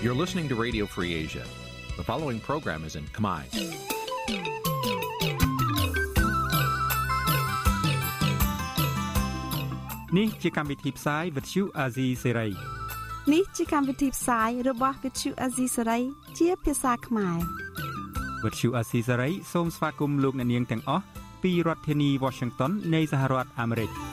You're listening to Radio Free Asia. The following program is in Khmer. នេះជាកម្មវិធីផ្សាយ Vuthu Azizi Serai នេះជាកម្មវិធីផ្សាយរបស់ Vuthu Azizi Serai ជាភាសាខ្មែរ Vuthu Azizi Serai សូមស្វាគមន៍លោកអ្នកនាងទាំងអស់ពីរដ្ឋធានី Washington នៃសហរដ្ឋអាមេរិក។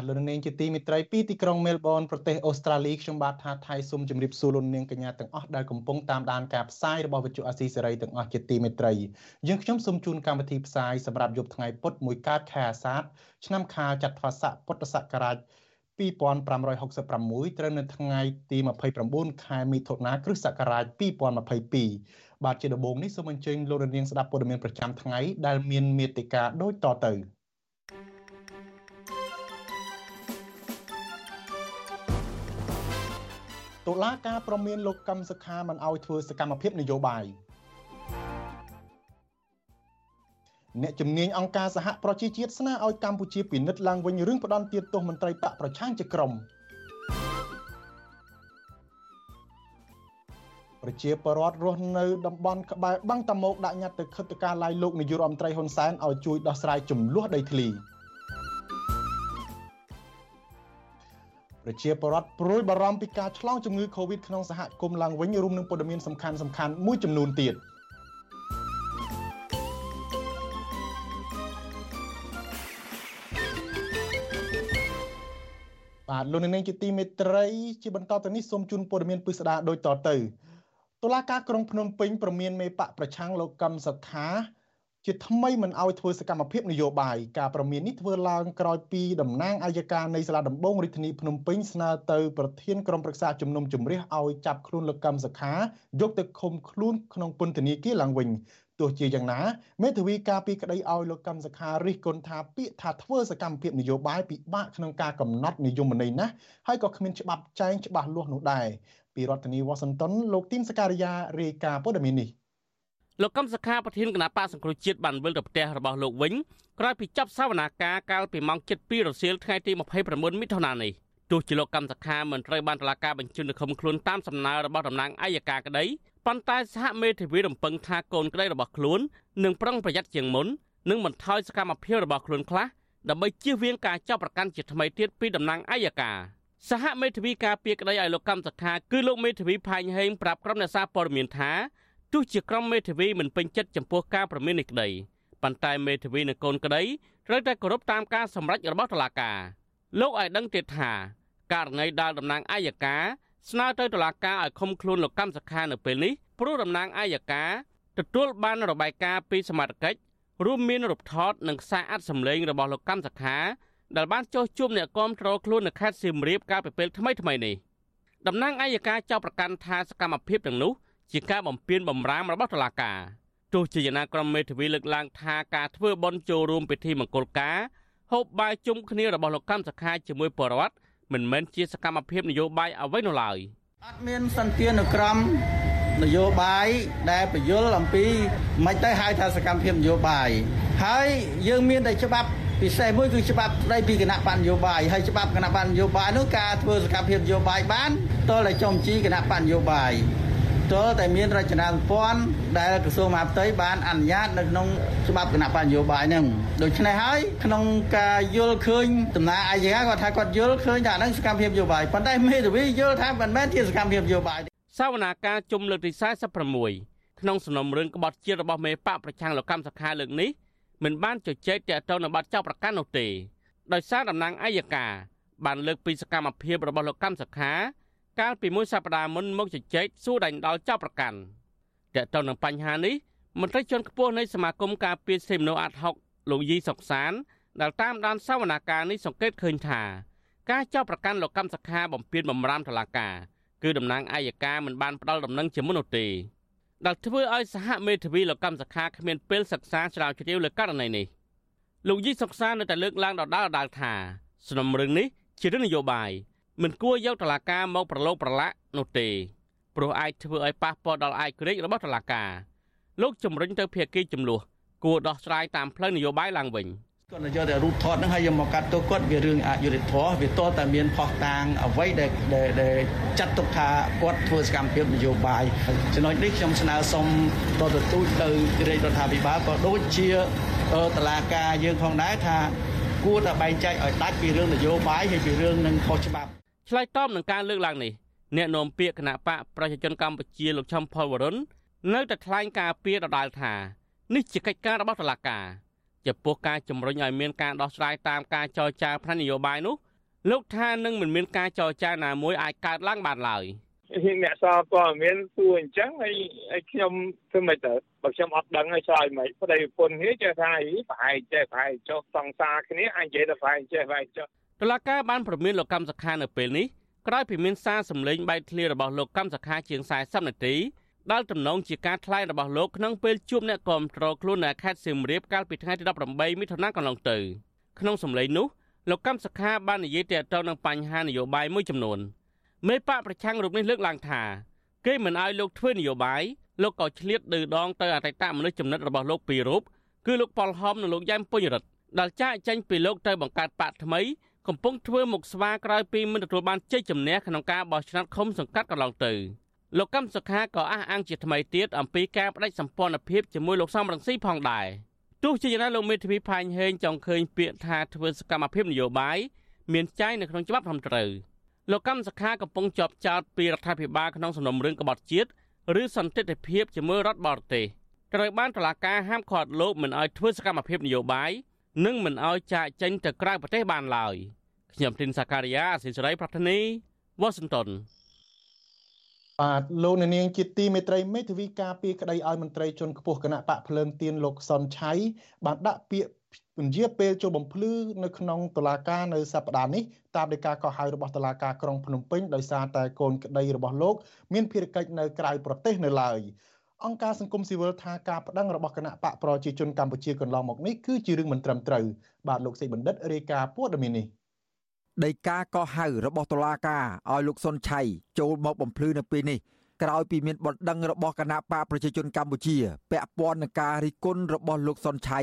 បាទលោកនាងជាទីមេត្រីពីទីក្រុងមែលប៊នប្រទេសអូស្ត្រាលីខ្ញុំបាទថាថៃសូមជម្រាបសួរលោកនាងកញ្ញាទាំងអស់ដែលកំពុងតាមដានការផ្សាយរបស់វិទ្យុអាស៊ីសេរីទាំងអស់ជាទីមេត្រីយើងខ្ញុំសូមជូនកម្មវិធីផ្សាយសម្រាប់យប់ថ្ងៃពុធមួយកើតខែអាសាឍឆ្នាំខាលចត្វាស័កពុទ្ធសករាជ2566ត្រូវនៅថ្ងៃទី29ខែមិថុនាគ្រិស្តសករាជ2022បាទជាដំបូងនេះសូមអញ្ជើញលោកនាងស្ដាប់ព័ត៌មានប្រចាំថ្ងៃដែលមានមេត្តាដូចតទៅ តុលាការប្រមានលោកកឹមសុខាមិនអោយធ្វើសកម្មភាពនយោបាយអ្នកជំនាញអង្គការសហប្រជាជាតិស្នើឲ្យកម្ពុជាពិនិត្យឡើងវិញរឿងផ្ដន់ទាទោសមន្ត្រីបកប្រឆាំងជាក្រុមប្រជាពលរដ្ឋរស់នៅតំបន់ក្បែរបាំងតាមុកដាក់ញត្តិទៅខិតការឡាយលោកនាយករដ្ឋមន្ត្រីហ៊ុនសែនឲ្យជួយដោះស្រាយចំនួនដីធ្លី។ ប្រជាពលរដ្ឋព្រួយបារម្ភពីការឆ្លងជំងឺ Covid ក្នុងសហគមន៍ឡើងវិញរួមនឹងព័ត៌មានសំខាន់សំខាន់មួយចំនួនទៀតបាទលោកនាងជាទីមេត្រី ជាបន្តទៅនេះសូមជូនព័ត៌មានពិស្ដាដូចតទៅតុលាការក្រុងភ្នំពេញប្រមានមេបកប្រឆាំងលោកកឹមសុខា ជាថ្មីមិនអោយធ្វើសកម្មភាពនយោបាយការប្រមាននេះធ្វើឡើងក្រោយពីតំណាងអัยការនៃសាលាដំបងរាជធានីភ្នំពេញស្នើទៅប្រធានក្រុមប្រឹក្សាជំនុំជម្រះឲ្យចាប់ខ្លួនលោកកឹមសុខាយកទៅឃុំខ្លួនក្នុងពន្ធនាគារឡើងវិញទោះជាយ៉ាងណាមេធាវីការពីក្តីឲ្យលោកកឹមសុខារិះគន់ថាពាក្យថាធ្វើសកម្មភាពនយោបាយពិបាកក្នុងការកំណត់និយមន័យណាស់ហើយក៏គ្មានច្បាប់ចែងច្បាស់លាស់នោះដែរពីរដ្ឋធានីវ៉ាស៊ីនតោនលោកទីនសការីយ៉ារាយការណ៍ព័ត៌មាននេះ លោកកឹមសុខាប្រធានគណៈបកសង្គ្រោះជាតិបានវិលទៅផ្ទះរបស់លោកវិញក្រោយពីចាប់សវនាការកាលពីម៉ោង7:00រសៀលថ្ងៃទី29មិថុនានេះទោះជាលោកកឹមសុខាមិនត្រូវបានតុលាការបញ្ជូនទៅឃុំខ្លួនតាមសំណើរបស់តំណាងអัยការក្តីប៉ុន្តែសហមេធាវីរំពឹងថាកូនក្តីរបស់ខ្លួននឹងប្រុងប្រយ័ត្នជាងមុននិងបន្ថយសកម្មភាពរបស់ខ្លួនខ្លះដើម្បីជៀសវាងការចាប់ប្រកាន់ជាថ្មីទៀតពីតំណាងអัยការសហមេធាវីការពារក្តីឲ្យលោកកម្មសខាគឺលោកមេធាវីផាញ់ហេងប្រាប់ក្រុមអ្នកសារព័ត៌មានថា ទោះជាក្រុមមេធាវីមិនពេញចិត្តចំពោះការប្រមាននេះក្តីប៉ុន្តែមេធាវីនិងកូនក្តីត្រូវតែគោរពតាមការសម្រេចរបស់តុលាការលោកឲ្យដឹងទៀតថាករណីដែលតំណាងអាយកាស្នើទៅតុលាការឲ្យឃុំខ្លួនលោកកម្មសខានៅពេលនេះព្រោះតំណាងអាយកាទទួលបានរបាយការណ៍ពីសមាជិករួមមានរូបថតនិងខ្សែអត្ថសម្លេងរបស់លោកកម្មសខាដែលបានចោះជួបអ្នកគាំទ្រខ្លួននៅខេត្តសៀមរាបកាលពីពេលថ្មីៗនេះតំណាងអាយកាចោទប្រកាន់ថាសកម្មភាពទាំងនោះ ជាការបំពានបំរាមរបស់តុលាការទោះជាយ៉ាងណាក្រុមមេធាវីលើកឡើងថាការធ្វើបន់ចូលរួមពិធីមង្គលការហូបបាយជុំគ្នារបស់លោកកម្មសខាជាមួយបរដ្ឋមិនមែនជាសកម្មភាពនយោបាយអ្វីនោះឡើយអត់មានសន្តានក្រមនយោបាយដែលបញ្យលអំពីមិនទៅហៅថាសកម្មភាពនយោបាយហើយយើងមានតែច្បាប់ពិសេសមួយគឺច្បាប់ស្ដីពីគណៈបញ្ញយោបាយហើយច្បាប់គណៈបញ្ញយោបាយនោះការធ្វើសកម្មភាពនយោបាយបានតលតែចំជីគណៈបញ្ញយោបាយ ទល់តែមានរចនាសម្ព័ន្ធដែលក្រសួងមហាផ្ទៃបានអនុញ្ញាតនៅក្នុងច្បាប់គណៈបញ្ញយោបាយហ្នឹងដូច្នេះហើយក្នុងការយល់ឃើញដំណើរអាយកាគាត់ថាគាត់យល់ឃើញថាហ្នឹងសកម្មភាពនយោបាយប៉ុន្តែមេធាវីយល់ថាមិនមែនជាសកម្មភាពនយោបាយសវនាការជុំលើកទី46ក្នុងសំណុំរឿងក្បត់ជាតិរបស់មេបកប្រឆាំងលោកកម្មសខាលើកនេះមិនបានជជែកទាក់ទងនឹងបាត់ចោលប្រកាន់នោះទេដោយសារតំណាងអัยការបានលើកពីសកម្មភាពរបស់លោកកម្មសខា កាលពីមួយសប្តាហ៍មុនមកជជែកសួរដាញ់ដល់ចាប់ប្រកាន់តើតើនឹងបញ្ហានេះមន្ត្រីជាន់ខ្ពស់នៃសមាគមការពារសិទ្ធិមនុស្សអាត់ហុកលោកយីសុកសានដែលតាមដានសវនាការនេះសង្កេតឃើញថាការចាប់ប្រកាន់លោកកម្មសខាបំពេញបំរាមតុលាការគឺតំណាងអัยការមិនបានផ្ដល់ដំណឹងជាមុននោះទេដែលធ្វើឲ្យសហមេធាវីលោកកម្មសខាគ្មានពេលសិក្សាស្រាវជ្រាវលើករណីនេះលោកយីសុកសាននៅតែលើកឡើងដដែលៗថាសំណុំរឿងនេះជារឿងនយោបាយ មិនគួរយកតឡាការមកប្រឡូកប្រឡាក់នោះទេព្រោះអាចធ្វើឲ្យប៉ះពាល់ដល់ឯករាជ្យរបស់តឡាការលោកជំរិញទៅភាគីចំនួនគួរដោះស្រាយតាមផ្លូវនយោបាយឡើងវិញគាត់យកតែរូបថតហ្នឹងហើយយកមកកាត់ទោសគាត់វារឿងអយុត្តិធម៌វាតតែមានផុសតាងអ្វីដែលដែលចាត់ទុកថាគាត់ធ្វើសកម្មភាពនយោបាយចំណុចនេះខ្ញុំស្នើសុំតទៅទូចទៅរាជរដ្ឋាភិបាលក៏ដូចជាតឡាការយើងផងដែរថាគួរតែបែងចែកឲ្យដាច់ពីរឿងនយោបាយហើយពីរឿងនឹងខុសច្បាប់ ឆ្លើយតបនឹងការលើកឡើងនេះអ្នកនាំពាក្យគណៈបកប្រជាជនកម្ពុជាលោកឈឹមផលវរុននៅតែថ្លែងការពីដដាលថានេះជាកិច្ចការរបស់តុលាការចំពោះការជំរុញឲ្យមានការដោះស្រាយតាមការចរចាផ្នែកនយោបាយនោះលោកថានឹងមិនមានការចរចាណាមួយអាចកើតឡើងបានឡើយជាអ្នកសារព័ត៌មានសួរអញ្ចឹងហើយហើយខ្ញុំធ្វើមិនទៅបើខ្ញុំអត់ដឹងហើយឆ្លើយមិនប្តីប្រពន្ធគ្នាចេះថាអីប្រហែលចេះប្រហែលចុះសង្សារគ្នាអាចនិយាយទៅប្រហែលចេះប្រហែលចុះ តុលាការបានព្រមានលោកកម្មសខានៅពេលនេះក្រោយពីមានសារសម្លេងបែកធ្លាយរបស់លោកកម្មសខាជាង40នាទីដែលទំនងជាការថ្លែងរបស់លោកក្នុងពេលជួបអ្នកគាំទ្រខ្លួននៅខេត្តសៀមរាបកាលពីថ្ងៃទី18មិថុនាកន្លងទៅក្នុងសម្លេងនោះលោកកម្មសខាបាននិយាយទាក់ទងនឹងបញ្ហានយោបាយមួយចំនួនមេបកប្រឆាំងរូបនេះលើកឡើងថាគេមិនអោយលោកធ្វើនយោបាយលោកក៏ឆ្លៀតឌឺដងទៅអតីតមនុស្សចំណិតរបស់លោកពីររូបគឺលោកប៉ុលហំនិងលោកយ៉ែមពុញរិទ្ធដែលចាកចេញពីលោកទៅបង្កើតបកថ្មី កំពុងធ្វើមុខស្វាក្រោយពីមិនទទួលបានជ័យជំនះក្នុងការបោះឆ្នោតឃុំសង្កាត់កន្លងទៅលោកកម្មសុខាក៏អះអាងជាថ្មីទៀតអំពីការបដិសម្ព័ន្ធភាពជាមួយលោកសំរងស៊ីផងដែរទោះជាយ៉ាងណាលោកមេធាវីផាញ់ហេងចង់ឃើញពាក្យថាធ្វើសកម្មភាពនយោបាយមានចែងនៅក្នុងច្បាប់ត្រឹមត្រូវលោកកម្មសុខាកំពុងជាប់ចោតពីរដ្ឋាភិបាលក្នុងសំណុំរឿងក្បត់ជាតិឬសន្តិទ្ធិភាពជាមួយរដ្ឋបរទេសត្រូវបានតុលាការហាមឃាត់លោកមិនឲ្យធ្វើសកម្មភាពនយោបាយ និងមិនឲ្យចាកចេញទៅក្រៅប្រទេសបានឡើយខ្ញុំទីនសាការីយ៉ាអសិសរីប្រធានីវ៉ាស៊ីនតោនបាទលោកនាងជាទីមេត្រីមេធាវីការពីក្តីឲ្យមន្ត្រីជនខ្ពស់គណៈបកភ្លើងទៀនលោកសុនឆៃបានដាក់ពាក្យពន្យាពេលចូលបំភ្លឺនៅក្នុងតុលាការនៅសប្តាហ៍នេះតាមដោយការកោះហៅរបស់តុលាការក្រុងភ្នំពេញដោយសារតែកូនក្តីរបស់លោក មានភារកិច្ចនៅក្រៅប្រទេសនៅឡើយ អង្គការសង្គមស៊ីវិលថាការប្តឹងរបស់គណៈបកប្រជាជនកម្ពុជាកន្លងមកនេះគឺជារឿងមិនត្រឹមត្រូវបាទលោកសេចបណ្ឌិតរាយការណ៍ព័ត៌មាននេះដីកាកោះហៅរបស់តុលាការឲ្យលោកសុនឆៃចូលមកបំភ្លឺនៅពេលនេះក្រោយពីមានបណ្ដឹងរបស់គណៈបកប្រជាជនកម្ពុជាពាក់ព័ន្ធនឹងការរិះគន់របស់លោកសុនឆៃ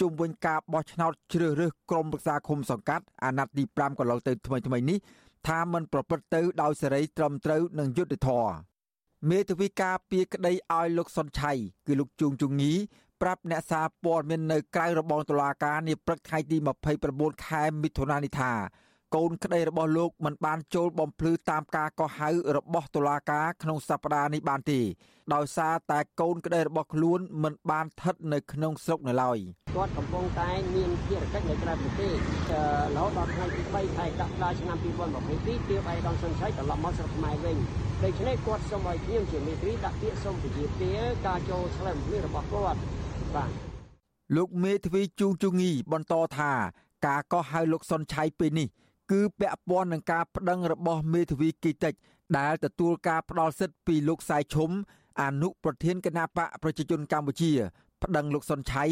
ជុំវិញការបោះឆ្នោតជ្រើសរើសក្រុមប្រឹក្សាឃុំសង្កាត់អាណត្តិទី5កន្លងទៅថ្មីថ្មីនេះថាมันប្រព្រឹត្តទៅដោយសេរីត្រឹមត្រូវនិងយុត្តិធម៌ មេធាវីការពីក្តីឲ្យលោកសុនឆៃគឺលោកជួងជងីប្រាប់អ្នកសារព័ត៌មាននៅក្រៅរបងតុលាការនាព្រឹកថ្ងៃទី29ខែមិថុនានេះថា កូនក្តីរបស់លោកមិនបានចូលបំភ្លឺតាមការកោះហៅរបស់តុលាការក្នុងសប្តាហ៍នេះបានទេដោយសារតែកូនក្តីរបស់ខ្លួនមិនបានស្ថិតនៅក្នុងស្រុកនៅឡើយគាត់កំពុងតែមានភារកិច្ចនៅក្រៅប្រទេសរហូតដល់ថ្ងៃទី3ខែកក្កដាឆ្នាំ2022ទើបឯកឧត្តមសុនឆៃត្រឡប់មកស្រុកខ្មែរវិញដូច្នេះគាត់សូមឲ្យខ្ញុំជាមេត្រីដាក់ពាក្យសូមពជាទាការចូលឆ្លើយបំភ្លឺរបស់គាត់បាទលោកមេធាវីជូជូងីបន្តថា ការកោះហៅលោកសុនឆៃពេលនេះ គឺពាក់ព័ន្ធនឹងការប្តឹងរបស់មេធាវីគីតិច ដែលទទួលការផ្ដល់សិទ្ធិពីលោកសៃឈុំអនុប្រធានគណៈបកប្រជាជនកម្ពុជាប្តឹងលោកសុនឆៃ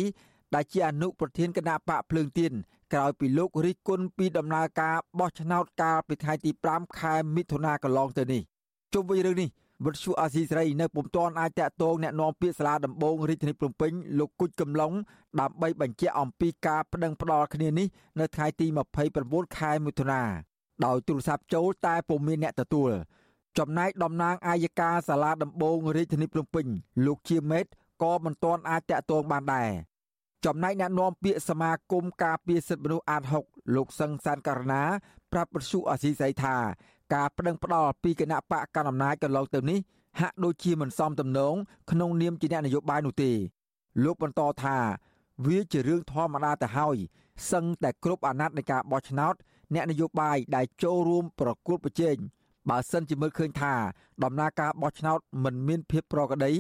ដែលជាអនុប្រធានគណៈបកភ្លើងទៀនក្រោយពីលោករិះគន់ពីដំណើរការបោះឆ្នោតកាលពីថ្ងៃទី5ខែមិថុនាកន្លងទៅនេះជុំវិញរឿងនេះ វិទ្យុអាស៊ីសេរីនៅពុំទាន់អាចតាក់ទងអ្នកនាំពាក្យសាលាដំបងរាជធានីភ្នំពេញលោកគុជកំឡុងដើម្បីបញ្ជាក់អំពីការប្តឹងផ្តល់គ្នានេះនៅថ្ងៃទី29ខែមិថុនាដោយទូរស័ព្ទចូលតែពុំមានអ្នកទទួលចំណែកតំណាងអាយកាសាលាដំបងរាជធានីភ្នំពេញលោកជាមេតក៏មិនទាន់អាចតាក់ទងបានដែរចំណែកអ្នកនាំពាក្យសមាគមការពារសិទ្ធិមនុស្សអាត6លោកសឹងសានករណាប្រាប់បទសុអាស៊ីសីថា ការប្តឹងផ្ដាល់ពីគណៈបកកណ្ដាលអំណាចកន្លងទៅនេះហាក់ដូចជាមិនសមទំនងក្នុងនាមជាអ្នកនយោបាយនោះទេលោកបន្តថាវាជារឿងធម្មតាទៅហើយសឹងតែគ្រប់អាណត្តិនៃការបោះឆ្នោតអ្នកនយោបាយដែលចូលរួមប្រគល់ប្រជែងបើសិនជាមើលឃើញថាដំណើរការបោះឆ្នោតមិនមានភាពប្រក្រតី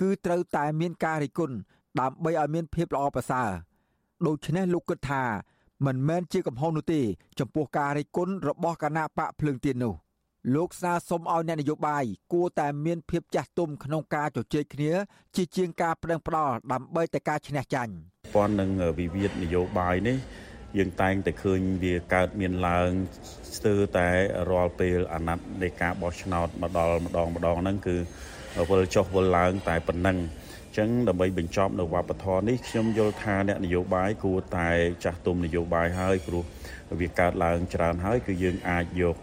គឺត្រូវតែមានការរិះគន់ដើម្បីឲ្យមានភាពល្អប្រសើរដូច្នេះលោកគិតថា មិនមែនជាកំហុសនោះទេ ចំពោះការរិះគន់របស់គណៈបកភ្លើងទៀននោះលោកស្នើសុំឲ្យអ្នកនយោបាយគួរតែមានភាពចាស់ទុំក្នុងការជជែកគ្នា ជាជាងការប្រឹងផ្ដាល់ដើម្បីតែការឈ្នះចាញ់ព័ន្ធនឹងវិវាទនយោបាយនេះយើងតែងតែឃើញវាកើតមានឡើងស្ទើរតែរាល់ពេលអាណត្តិនៃការបោះឆ្នោតមកដល់ម្ដងម្ដងហ្នឹងគឺវិលចុះវិលឡើងតែប៉ុណ្ណឹង ចឹងដើម្បីបញ្ចប់នៅវប្បធម៌នេះខ្ញុំយល់ថាអ្នកនយោបាយគួរតែចាស់ទុំនយោបាយហើយព្រោះវាកើតឡើងច្រើនហើយគឺយើងអាចយក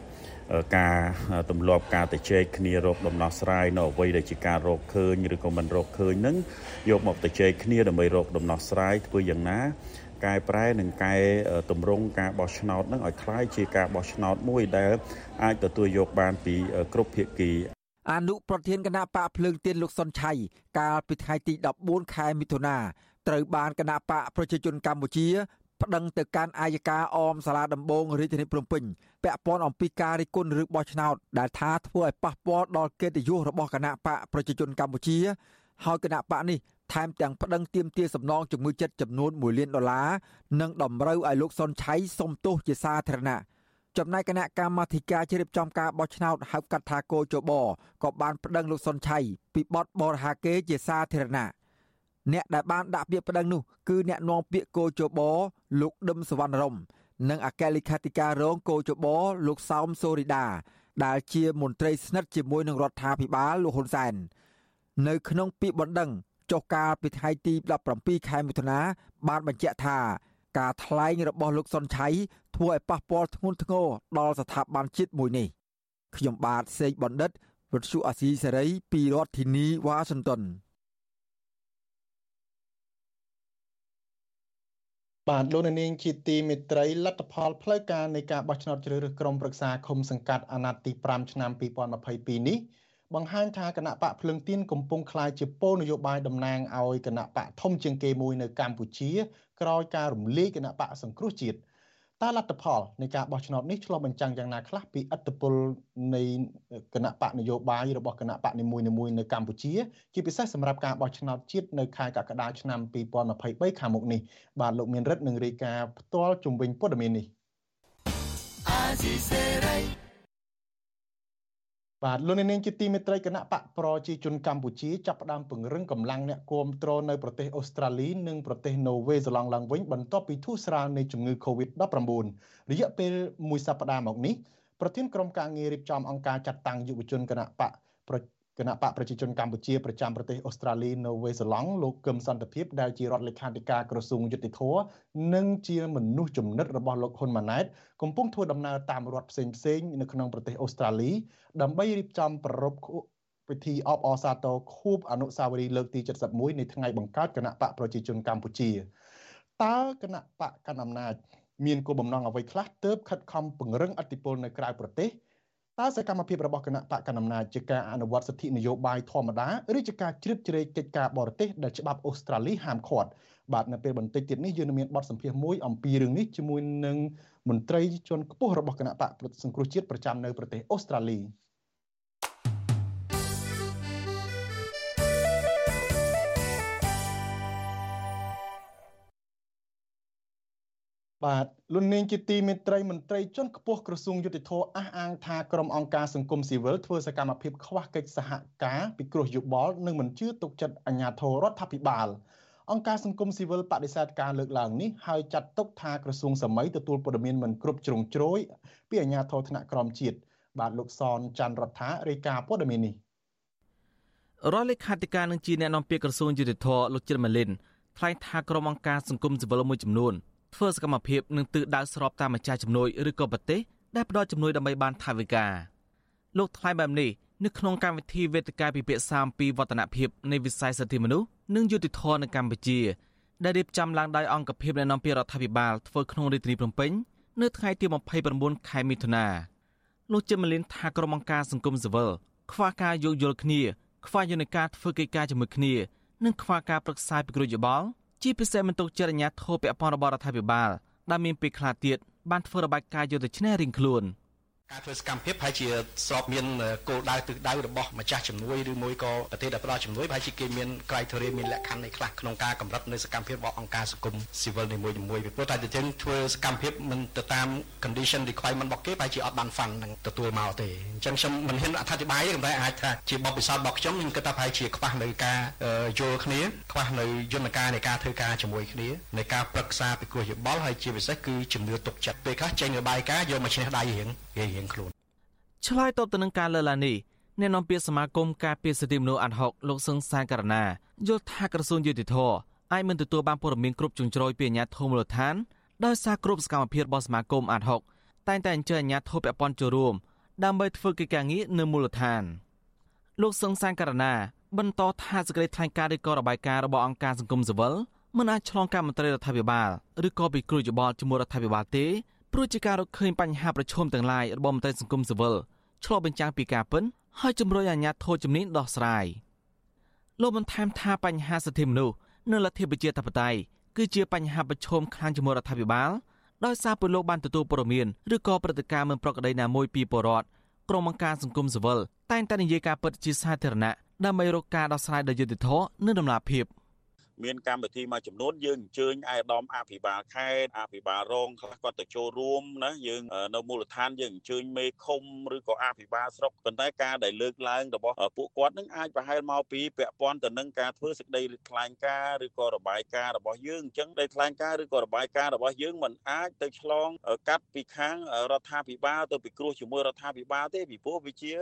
ការទម្លាប់ការទៅជែកគ្នារកដំណោះស្រាយនៅអ្វីដែលជាការរកឃើញឬក៏មិនរកឃើញនឹងយកមកទៅជែកគ្នាដើម្បីរកដំណោះស្រាយធ្វើយ៉ាងណាកែប្រែនិងកែតម្រង់ការបោះឆ្នោតនឹងឲ្យคล้ายជាការបោះឆ្នោតមួយដែលអាចទទួលយកបានពីគ្រប់ភាគី អនុប្រធានគណៈបកភ្លើងទៀនលោកសុនឆៃកាលពីថ្ងៃទី14ខែមិថុនាត្រូវបានគណៈបកប្រជាជនកម្ពុជាប្តឹងទៅកាន់អាយកាអមសាលាដំបងរាជធានីភ្នំពេញពាក់ព័ន្ធអំពីការរិះគន់រឿងបោះឆ្នោតដែលថាធ្វើឲ្យប៉ះពាល់ដល់កិត្តិយសរបស់គណៈបកប្រជាជនកម្ពុជា ហើយគណៈបកនេះថែមទាំងប្តឹងទាមទារសំណងជំងឺចិត្តចំនួន1លានដុល្លារនិងតម្រូវឲ្យលោកសុនឆៃសុំទោសជាសាធារណៈ ចំណែកគណៈកម្មាធិការជ្រៀបចំការបោះឆ្នោតហៅកាត់ថាគោចបក៏បានប្តឹងលោកសុនឆៃពីបទបរហាកេរជាសាធារណៈអ្នកដែលបានដាក់ពាក្យប្តឹងនោះគឺអ្នកនាំពាក្យគោចបលោកដឹមសវណ្ណរមនិងអគ្គលេខាធិការរងគោចបលោកសោមសូរីដាដែលជាមន្ត្រីស្និទ្ធជាមួយនឹងរដ្ឋាភិបាលលោកហ៊ុនសែននៅក្នុងពាក្យបណ្ដឹងចុះកាលពីថ្ងៃទី17ខែមិថុនាបានបញ្ជាក់ថា ការថ្លែងរបស់លោកសុនឆៃធ្វើឲ្យប៉ះពាល់ធ្ងន់ធ្ងរដល់ស្ថាប័នជាតិមួយនេះខ្ញុំបាទសេកបណ្ឌិតវិទ្យុអាស៊ីសេរីពីរដ្ឋធានីវ៉ាស៊ីនតោនបាទលោកនាងជាទីមេត្រីលទ្ធផលផ្លូវការនៃការបោះឆ្នោតជ្រើសរើសក្រុមប្រឹក្សាឃុំសង្កាត់អាណត្តិទី5ឆ្នាំ2022នេះបង្ហាញថាគណៈបកភ្លឹងទៀនកំពុងក្លាយជាពលនយោបាយតំណាងឲ្យគណៈបកធំជាងគេមួយនៅកម្ពុជា ក្រោយការរំលាយគណៈបកសង្គ្រោះជាតិតើលទ្ធផលនៃការបោះឆ្នោតនេះឆ្លុះបញ្ចាំងយ៉ាងណាខ្លះពីអត្តពលនៃគណៈបកនយោបាយរបស់គណៈបកនីមួយៗនៅកម្ពុជា ជាពិសេសសម្រាប់ការបោះឆ្នោតជាតិនៅខែកក្កដាឆ្នាំ2023ខាងមុខនេះបាទលោកមានរិទ្ធនឹងរាយការណ៍ផ្ទាល់ជុំវិញព័ត៌មាននេះអាស៊ីសេរី បាទលោកនាងជាទីមេត្រីគណៈបកប្រជាជនកម្ពុជាចាប់ផ្ដើមពង្រឹងកម្លាំងអ្នកគាំទ្រនៅប្រទេសអូស្ត្រាលីនិងប្រទេសណូវេសឡង់ឡើងវិញបន្ទាប់ពីធូរស្រាលនៃជំងឺ Covid-19 រយៈពេលមួយសប្តាហ៍មកនេះប្រធានក្រុមការងាររៀបចំអង្គការចាត់តាំងយុវជនគណៈបក គណៈបកប្រជាជនកម្ពុជាប្រចាំប្រទេសអូស្ត្រាលីនៅវេសឡង់លោកកឹមសន្តិភាពដែលជារដ្ឋលេខាធិការក្រសួងយុតិធធនិងជាមនុស្សចំណិតរបស់លោកហ៊ុនម៉ាណែតកំពុងធ្វើដំណើរតាមរដ្ឋផ្សេងផ្សេងនៅក្នុងប្រទេសអូស្ត្រាលីដើម្បីរៀបចំប្រារព្ធពិធីអបអរសាទរខួបអនុស្សាវរីយ៍លើកទី71នៃថ្ងៃបង្កើតគណៈបកប្រជាជនកម្ពុជាតើគណៈបកកណ្ដាលអំណាចមានគោលបំណងអ្វីខ្លះទើបខិតខំពង្រឹងអធិបុលនៅក្រៅប្រទេស តើសកម្មភាពរបស់គណៈបកកណ្ដាលអំណាចជាការអនុវត្តសិទ្ធិនយោបាយធម្មតាឬជាការជ្រៀតជ្រែកកិច្ចការបរទេសដែលច្បាប់អូស្ត្រាលីហាមឃាត់បាទនៅពេលបន្តិចទៀតនេះយើងនឹងមានបទសម្ភាសន៍មួយអំពីរឿងនេះជាមួយនឹងមន្ត្រីជាន់ខ្ពស់របស់គណៈបកសង្គ្រោះជាតិប្រចាំនៅប្រទេសអូស្ត្រាលី បាទលោកនាងជាទីមេត្រីមន្ត្រីជាន់ខ្ពស់ក្រសួងយុតិធអះអាងថាក្រុមអង្គការសង្គមស៊ីវិលធ្វើសកម្មភាពខ្វះកិច្ចសហការពីគ្រោះយោបល់និងមិនជឿទុកចិត្តអាជ្ញាធររដ្ឋាភិបាលអង្គការសង្គមស៊ីវិលបដិសេធការលើកឡើងនេះហើយចាត់ទុកថាក្រសួងសម័យទទួលព័ត៌មានមិនគ្រប់ជ្រុងជ្រោយពីអាជ្ញាធរថ្នាក់ក្រមជាតិបាទលោកសនច័ន្ទរដ្ឋារាយការណ៍ព័ត៌មាននេះរដ្ឋលេខាធិការនឹងជាអ្នកនាំពាក្យក្រសួងយុតិធលោកចិនម៉ាលីនថ្លែងថាក្រុមអង្គការសង្គមស៊ីវិលមួយចំនួន ធ្វើសកម្មភាពនឹងទិសដៅស្របតាមម្ចាស់ជំនួយឬក៏ប្រទេសដែលផ្ដល់ជំនួយដើម្បីបានថវិកាលោកថ្លែងបែបនេះនៅក្នុងកម្មវិធីវេទិកាពិភាក្សាអំពីវឌ្ឍនភាពនៃវិស័យសិទ្ធិមនុស្សនិងយុត្តិធម៌នៅកម្ពុជាដែលរៀបចំឡើងដោយអង្គភាពនៃនាំពាក្យរដ្ឋាភិបាលធ្វើក្នុងរាជធានីភ្នំពេញនៅថ្ងៃទី29ខែមិថុនាលោកចិមលីនថាក្រុមអង្គការសង្គមស៊ីវិលខ្វះការយោគយល់គ្នា ខ្វះយន្តការធ្វើកិច្ចការជាមួយគ្នានិងខ្វះការប្រឹក្សាពិគ្រោះយោបល់ ជាពិសេសមិនទុកចិត្តអាញាធរពពន់របស់រដ្ឋាភិបាលដែលមានពេលខ្លះទៀតបានធ្វើរបាយការណ៍យុទ្ធឈ្នះរៀងខ្លួន។ ការធ្វើសកម្មភាពប្រហែលជាស្របមានគោលដៅទិសដៅរបស់ម្ចាស់ជំនួយឬមួយក៏ប្រទេសដែលផ្ដល់ជំនួយប្រហែលជាគេមាន criteria មានលក្ខខណ្ឌនៃខ្លះក្នុងការកម្រិតនៅសកម្មភាពរបស់អង្គការសង្គមស៊ីវិលនីមួយៗពីព្រោះតែទៅយើងធ្វើសកម្មភាពមិនទៅតាម condition requirement របស់គេប្រហែលជាអត់បាន fund នឹងទទួលមកទេអញ្ចឹងខ្ញុំមិនហ៊ានអធិប្បាយទេប៉ុន្តែអាចថាជាបបពិសោធន៍របស់ខ្ញុំខ្ញុំគិតថាប្រហែលជាខ្វះនៅការយល់គ្នាខ្វះនៅយន្តការនៃការធ្វើការជាមួយគ្នានៃការប្រឹក្សាពិគ្រោះយោបល់ហើយជាពិសេសគឺជំនឿទុកចិត្តពេលខ្លះចេញរបាយការណ៍យកមកឈ្នះដៃរៀងរៀងខ្លួនឆ្លើយតបទៅនឹងការលើកឡើងនេះអ្នកនាំពាក្យសមាគមការពារសិទ្ធិមនុស្សអាត់ហុកលោកសឹងសានករណាយល់ថាក្រសួងយុតិធធអាចមិនទទួលបានព័ត៌មានគ្រប់ជ្រុងជ្រោយពីអាជ្ញាធរមូលដ្ឋានដោយសារគ្រប់សកម្មភាពរបស់សមាគមអាត់ហុកតែងតែអញ្ជើញអាជ្ញាធរពាក់ព័ន្ធចូលរួមដើម្បីធ្វើកិច្ចការងារនៅមូលដ្ឋានលោកសឹងសានករណាបន្តថាសេចក្តីថ្លែងការណ៍ឬក៏របាយការណ៍របស់អង្គការសង្គមស៊ីវិលមិនអាចឆ្លងកាត់មន្ត្រីរដ្ឋាភិបាលឬក៏ពិគ្រោះយោបល់ជាមួយរដ្ឋាភិបាលទេ ព្រោះជាការរកឃើញបញ្ហាប្រឈមទាំងឡាយរបស់មន្ត្រីសង្គមស៊ីវិលឆ្លុះបញ្ចាំងពីការពិនហើយជំរុញអាជ្ញាធរជំនាញដោះស្រាយលោកបន្ថែមថាបញ្ហាសិទ្ធិមនុស្សនិងលទ្ធិប្រជាធិបតេយ្យគឺជាបញ្ហាប្រឈមខ្លាំងជាមួយរដ្ឋាភិបាលដោយសារពលលោកបានទទួលព័ត៌មានឬក៏ព្រឹត្តិការណ៍មិនប្រក្រតីណាមួយពីពលរដ្ឋក្រុមអង្គការសង្គមស៊ីវិលតែងតែនិយាយការពិតជាសាធារណៈដើម្បីរកការដោះស្រាយដោយយុត្តិធម៌និងតម្លាភាព។ មានកម្មវិធីមួយចំនួនយើងអញ្ជើញអាយដាមអភិបាលខេត្តអភិបាលរងខ្លះគាត់ទៅចូលរួមណាយើងនៅមូលដ្ឋានយើងអញ្ជើញមេឃុំឬក៏អភិបាលស្រុកប៉ុន្តែការដែលលើកឡើងរបស់ពួកគាត់នឹងអាចប្រហែលមកពីពាក់ព័ន្ធទៅនឹងការធ្វើសេចក្តីថ្លែងការណ៍ឬក៏របាយការណ៍របស់យើងអញ្ចឹងដែលថ្លែងការណ៍ឬក៏របាយការណ៍របស់យើងមិនអាចទៅឆ្លងកាត់ពីខាងរដ្ឋាភិបាលទៅពិគ្រោះជាមួយរដ្ឋាភិបាលទេពីព្រោះវាជា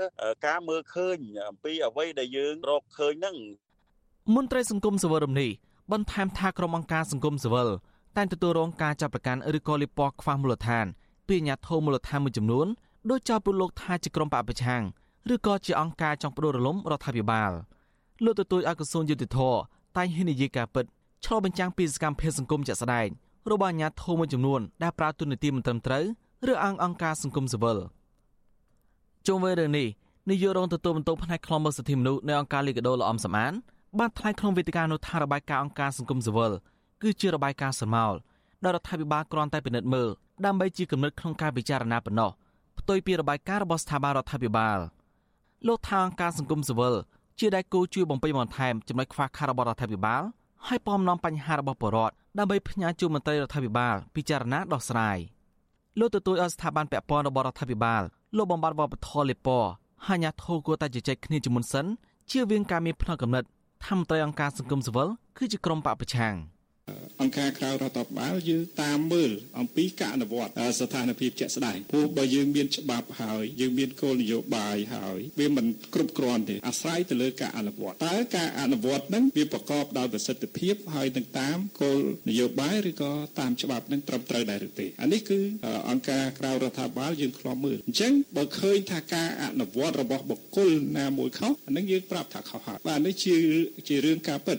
ការមើលឃើញអំពីអ្វីដែលយើងរកឃើញហ្នឹងមន្ត្រីសង្គមសវរមនេះ បន្ថែមថាក្រុមអង្គការសង្គមស៊ីវិលតែងទទួលរងការចាប់ប្រកាន់ឬក៏លិពណ៌ខ្វះមូលដ្ឋានពីអាជ្ញាធរមូលដ្ឋានមួយចំនួនដោយចោទពលលោកថាជាក្រុមបពប្រឆាំងឬក៏ជាអង្គការចង់ផ្ដួលរំលំរដ្ឋាភិបាលលោកទទូចឲ្យក្រសួងយុតិធធតែងហ៊ាននិយាយការពិតឆ្លុះបញ្ចាំងពីសកម្មភាពសង្គមជាក់ស្ដែងរបស់អាជ្ញាធរមួយចំនួនដែលប្រើទូនាទីមិនត្រឹមត្រូវឬអង្គអង្គការសង្គមស៊ីវិលជុំវិញរឿងនេះនាយករងទទួលបន្ទុកផ្នែកខ្លំមើលសិទ្ធិមនុស្សនៅអង្គការលីកាដូលោកអំសំអាន បានថ្លែងក្នុងវេទិកានោះថារបាយការណ៍អង្គការសង្គមស៊ីវិលគឺជារបាយការណ៍ស្រមោលដែលរដ្ឋាភិបាលគ្រាន់តែពិនិត្យមើលដើម្បីជាគំនិតក្នុងការពិចារណាប៉ុណ្ណោះផ្ទុយពីរបាយការណ៍របស់ស្ថាប័នរដ្ឋាភិបាលលោកថាអង្គការសង្គមស៊ីវិលជាដៃគូជួយបំពេញបន្ថែមចំណុចខ្វះខាតរបស់រដ្ឋាភិបាលហើយពំនាំបញ្ហារបស់ប្រជាពលរដ្ឋដើម្បីផ្ញើជូនមន្ត្រីរដ្ឋាភិបាលពិចារណាដោះស្រាយលោកទទួលឲ្យស្ថាប័នពាក់ព័ន្ធរបស់រដ្ឋាភិបាលលោកបំបត្តិវប្បធម៌លេពហើយអាញាធរគួរតែជជែកគ្នាជាមុនសិនជៀសវាងការមានផ្នត់កំណត់ ថាមន្ត្រីអង្គការសង្គមស៊ីវិលគឺជាក្រុមបពប្រឆាំង អង្គការក្រៅរដ្ឋាភិបាលយើងតាមមើលអំពីការអនុវត្តស្ថានភាពជាក់ស្ដែងព្រោះបើយើងមានច្បាប់ហើយយើងមានគោលនយោបាយហើយវាមិនគ្រប់គ្រាន់ទេអាស្រ័យទៅលើការអនុវត្តតើការអនុវត្តហ្នឹងវាប្រកបដោយប្រសិទ្ធភាពហើយនឹងតាមគោលនយោបាយឬក៏តាមច្បាប់ហ្នឹងត្រឹមត្រូវដែរឬទេអានេះគឺអង្គការក្រៅរដ្ឋាភិបាលយើងធ្លាប់មើលអញ្ចឹងបើឃើញថាការអនុវត្តរបស់បុគ្គលណាមួយខុសអានឹងយើងប្រាប់ថាខុសហើយបាទនេះជាជារឿងការពិត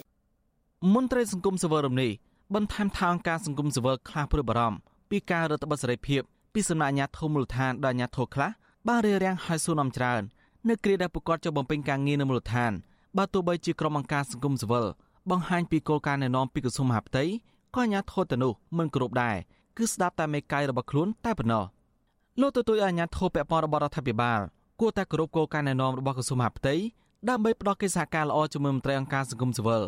មន្ត្រីសង្គមសវរមនេះបន្ថែមថាអង្គការសង្គមស៊ីវិលខ្លះព្រួយបារម្ភពីការរដ្ឋបတ်សេរីភាពពីសំណាក់អាជ្ញាធរមូលដ្ឋានដល់អាជ្ញាធរខ្លះបានរារាំងឲ្យសួរនាំច្រើននៅគ្រាដែលប្រកាសចុះបំពេញការងារនៅមូលដ្ឋានបើទោះបីជាក្រុមអង្គការសង្គមស៊ីវិលបង្ហាញពីគោលការណ៍ណែនាំពីក្រសួងមហាផ្ទៃក៏អាជ្ញាធរទៅនោះមិនគ្រប់ដែរគឺស្ដាប់តែមេកាយរបស់ខ្លួនតែប៉ុណ្ណោះលោកទទូចឲ្យអាជ្ញាធរពាក់ព័ន្ធរបស់រដ្ឋាភិបាលគួរតែគោរពគោលការណ៍ណែនាំរបស់ក្រសួងមហាផ្ទៃដើម្បីផ្ដល់កិច្ចសហការល្អជាមួយមន្ត្រីអង្គការសង្គមស៊ីវិល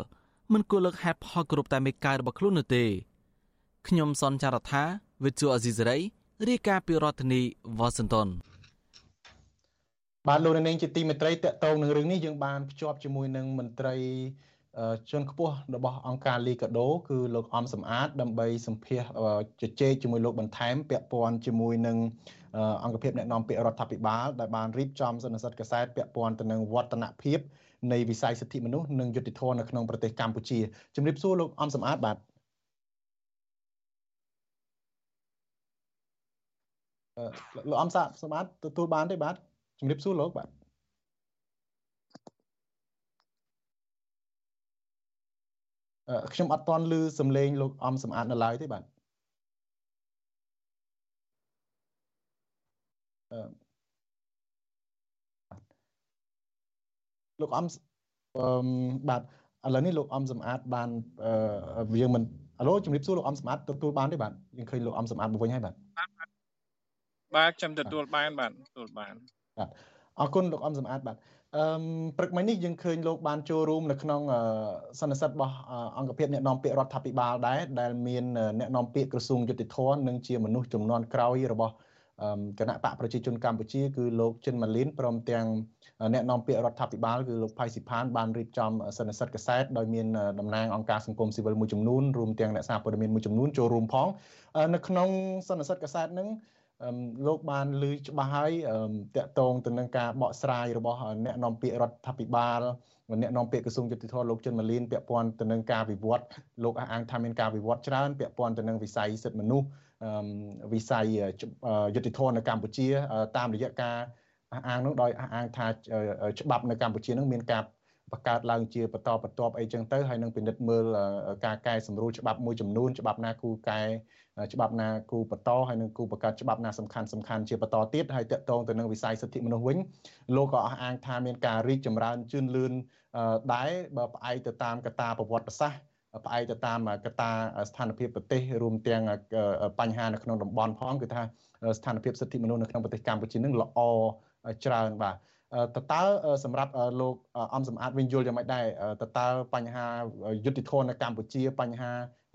មិនគួរលើកហេតុផលគ្រប់តែមេកាយរបស់ខ្លួននោះទេខ្ញុំសនចាររថាវិទ្យុអេស៊ីសេរីរាយការណ៍ពីរដ្ឋធានីវ៉ាស៊ីនតោនបាទលោកនាងជាទីមេត្រីតកតងនឹងរឿងនេះយើងបានភ្ជាប់ជាមួយនឹងមន្ត្រីជនខ្ពស់របស់អង្គការលីកាដូគឺលោកអំសំអាត ដើម្បីសម្ភាសជជែកជាមួយលោកបន្ថែមពាក់ព័ន្ធជាមួយនឹងអង្គភាពអ្នកណែនាំពាក្យរដ្ឋាភិបាលដែលបានរៀបចំសន្និសីទកសែតពាក់ព័ន្ធទៅនឹងវឌ្ឍនភាព នៃវិស័យសិទ្ធិមនុស្សនិងយុត្តិធម៌នៅក្នុងប្រទេសកម្ពុជាជំរាបសួរលោកអំសំអាតបាទលោកអំសាសម្បត្តិទទួលបានទេបាទជំរាបសួរលោកបាទខ្ញុំអត់ទាន់ឮសំឡេងលោកអំសម្អាតនៅឡើយទេបាទ លោកអំអឺបាទឥឡូវនេះលោកអំសម្អាតបានយើងមិនអាឡូជំរាបសួរលោកអំសម្អាតទទួលបានទេបាទយើងឃើញលោកអំសម្អាតមកវិញហើយបាទបាទខ្ញុំទទួលបានបាទទទួលបានបាទអរគុណលោកអំសម្អាតបាទអឺព្រឹកមិញនេះយើងឃើញលោកបានចូលរួមនៅក្នុងសន្និសីទរបស់អង្គភាពអ្នកនាំពាក្យរដ្ឋាភិបាលដែរដែលមានអ្នកនាំពាក្យក្រសួងយុតិធម៌និងជាមនុស្សចំនួនក្រោយរបស់ គណៈបកប្រជាជនកម្ពុជាគឺលោកចិនម៉ាលីនព្រមទាំងអ្នកនាំពាក្យរដ្ឋាភិបាលគឺលោកផៃស៊ីផានបានរៀបចំសន្និសីទកសែតដោយមានតំណាងអង្គការសង្គមស៊ីវិលមួយចំនួនរួមទាំងអ្នកសារព័ត៌មានមួយចំនួនចូលរួមផងនៅក្នុងសន្និសីទកសែតហ្នឹងលោកបានលើច្បាស់ហើយតកតងទៅនឹងការបកស្រាយរបស់អ្នកនាំពាក្យរដ្ឋាភិបាលអ្នកនាំពាក្យក្រសួងយុតិធម៌លោកជិនម៉ាលីនពាក់ព័ន្ធទៅនឹងការវិវត្តលោកអះអាងថាមានការវិវត្តច្រើនពាក់ព័ន្ធទៅនឹងវិស័យសិទ្ធិមនុស្ស វិស័យយុតិធម៌នៅកម្ពុជា តាមរយៈការអះអាងនោះដោយអះអាងថាច្បាប់នៅកម្ពុជានឹងមានការបង្កើតឡើងជាបន្តបន្ទាប់អីចឹងទៅហើយនឹងពិនិត្យមើលការកែសម្រួលច្បាប់មួយចំនួនច្បាប់ណាគូកែច្បាប់ណាគូបន្តហើយនឹងគូបង្កើតច្បាប់ណាសំខាន់សំខាន់ជាបន្តទៀតហើយតកតងទៅនឹងវិស័យសិទ្ធិមនុស្សវិញលោកក៏អះអាងថាមានការរីកចម្រើនជឿនលឿនដែរបើផ្អែកទៅតាមកត្តាប្រវត្តិសាស្ត្រ ផ្អែកទៅតាមកត្តាស្ថានភាពប្រទេសរួមទាំងបញ្ហានៅក្នុងតំបន់ផងគឺថាស្ថានភាពសិទ្ធិមនុស្សនៅក្នុងប្រទេសកម្ពុជានឹងល្អច្រើនបាទតើតើសម្រាប់លោកអំសំអាតវិញយល់យ៉ាងម៉េចដែរតើតើបញ្ហាយុតិធននៅកម្ពុជាបញ្ហា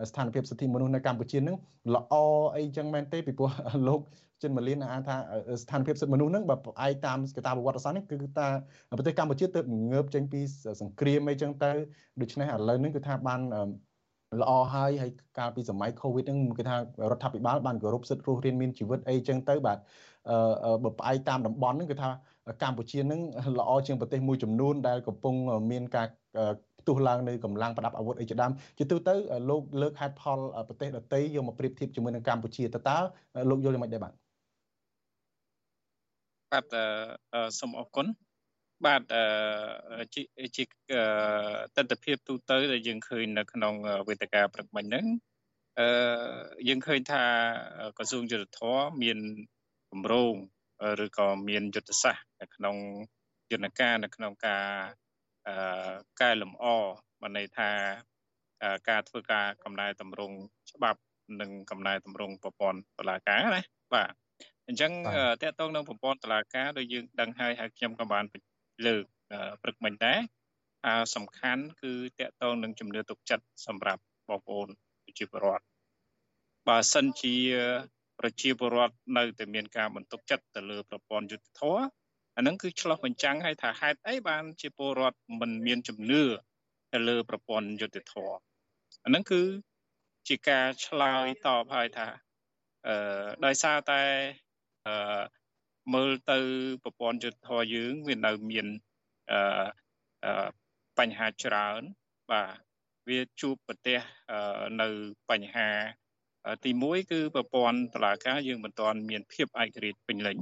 ស្ថានភាពសិទ្ធិមនុស្សនៅកម្ពុជានឹងល្អអីចឹងមែនទេពីព្រោះលោក ចិនម៉ាលីនអានថាស្ថានភាពសិទ្ធិមនុស្សនឹងបើផ្អែកតាមកតាប្រវត្តិសាស្ត្រនេះគឺថាប្រទេសកម្ពុជាទើបងើបចេញពីសង្គ្រាមអីចឹងទៅដូច្នេះឥឡូវនេះគឺថាបានល្អហើយហើយកាលពីសម័យ Covid ហ្នឹងគឺថារដ្ឋាភិបាលបានគោរពសិទ្ធិរស់រានមានជីវិតអីចឹងទៅបាទបើផ្អែកតាមតំបន់ហ្នឹងគឺថាកម្ពុជានឹងល្អជាងប្រទេសមួយចំនួនដែលកំពុងមានការផ្ទុះឡើងនៅកម្លាំងប្រដាប់អាវុធអីជាដើមជាទូទៅលោកលើកហេតុផលប្រទេសដទៃយកមកប្រៀបធៀបជាមួយនឹងកម្ពុជាតើតើលោកយល់យ៉ាងម៉េចដែរបាទ បាទសូមអរគុណបាទជាជាទស្សនវិជ្ជាទូទៅដែលយើងឃើញនៅក្នុងវេទិកាព្រឹកមិញហ្នឹងអឺយើងឃើញថាក្រសួងយុទ្ធភ័ពមានគម្រោងឬក៏មានយុទ្ធសាស្ត្រនៅក្នុងយន្តការនៅក្នុងការអឺកែលម្អបានន័យថាការធ្វើការកំណែតម្រង់ច្បាប់និងកំណែតម្រង់ប្រព័ន្ធតុលាការណាបាទ អញ្ចឹងតកតងនឹងប្រព័ន្ធតុលាការដូចយើងដឹងហើយហើយខ្ញុំក៏បានលើកព្រឹកមិញដែរអាសំខាន់គឺតកតងនឹងជំនឿទុកចិត្តសម្រាប់បងប្អូនប្រជាពលរដ្ឋបើសិនជាប្រជាពលរដ្ឋនៅតែមានការបន្ទុកចិត្តទៅលើប្រព័ន្ធយុត្តិធម៌អានឹងគឺឆ្លោះបញ្ចាំងឲ្យថាហេតុអីបានជាពលរដ្ឋមិនមានជំនឿទៅលើប្រព័ន្ធយុត្តិធម៌អានឹងគឺជាការឆ្លើយតបឲ្យថាអឺដោយសារតែ អឺមើលទៅប្រព័ន្ធយុត្តិធម៌យើងវានៅមានអឺបញ្ហាច្រើនបាទវាជួបប្រទះនៅបញ្ហាទី1គឺប្រព័ន្ធតឡាការយើងមិនទាន់មានភាពឯករាជ្យពេញលេញ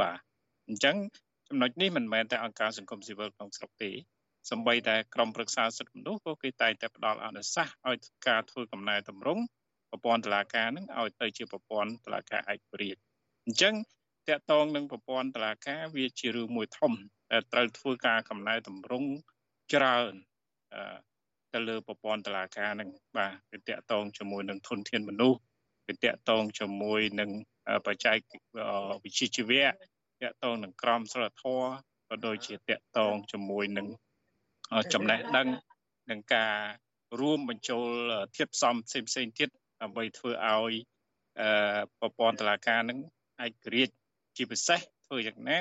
បាទអញ្ចឹងចំណុចនេះមិនមែនតែអង្គការសង្គមស៊ីវិលក្នុងស្រុកទេសម្បីតែក្រមប្រឹក្សាសិទ្ធិមនុស្សក៏គេតែងតែផ្ដល់អនុសាសន៍ឲ្យការធ្វើកំណែតម្រង់ប្រព័ន្ធតឡាការនឹងឲ្យទៅជាប្រព័ន្ធតឡាការឯករាជ្យ អញ្ចឹងតកតងនឹងប្រព័ន្ធតឡាការវាជារឿងមួយធំដែលត្រូវធ្វើការកំណែតម្រង់ច្រើនទៅលើប្រព័ន្ធតឡាការនឹងបាទវាតកតងជាមួយនឹងធនធានមនុស្សវាតកតងជាមួយនឹងបច្ចេកវិជ្ជាជីវៈតកតងនឹងក្រមសីលធម៌ក៏ដូចជាតកតងជាមួយនឹងចំណេះដឹងនឹងការរួមបញ្ចូលធៀបផ្សំផ្សេងផ្សេងទៀតដើម្បីធ្វើឲ្យប្រព័ន្ធតឡាការនឹង ឯករាជ្យជាពិសេសធ្វើយ៉ាងណា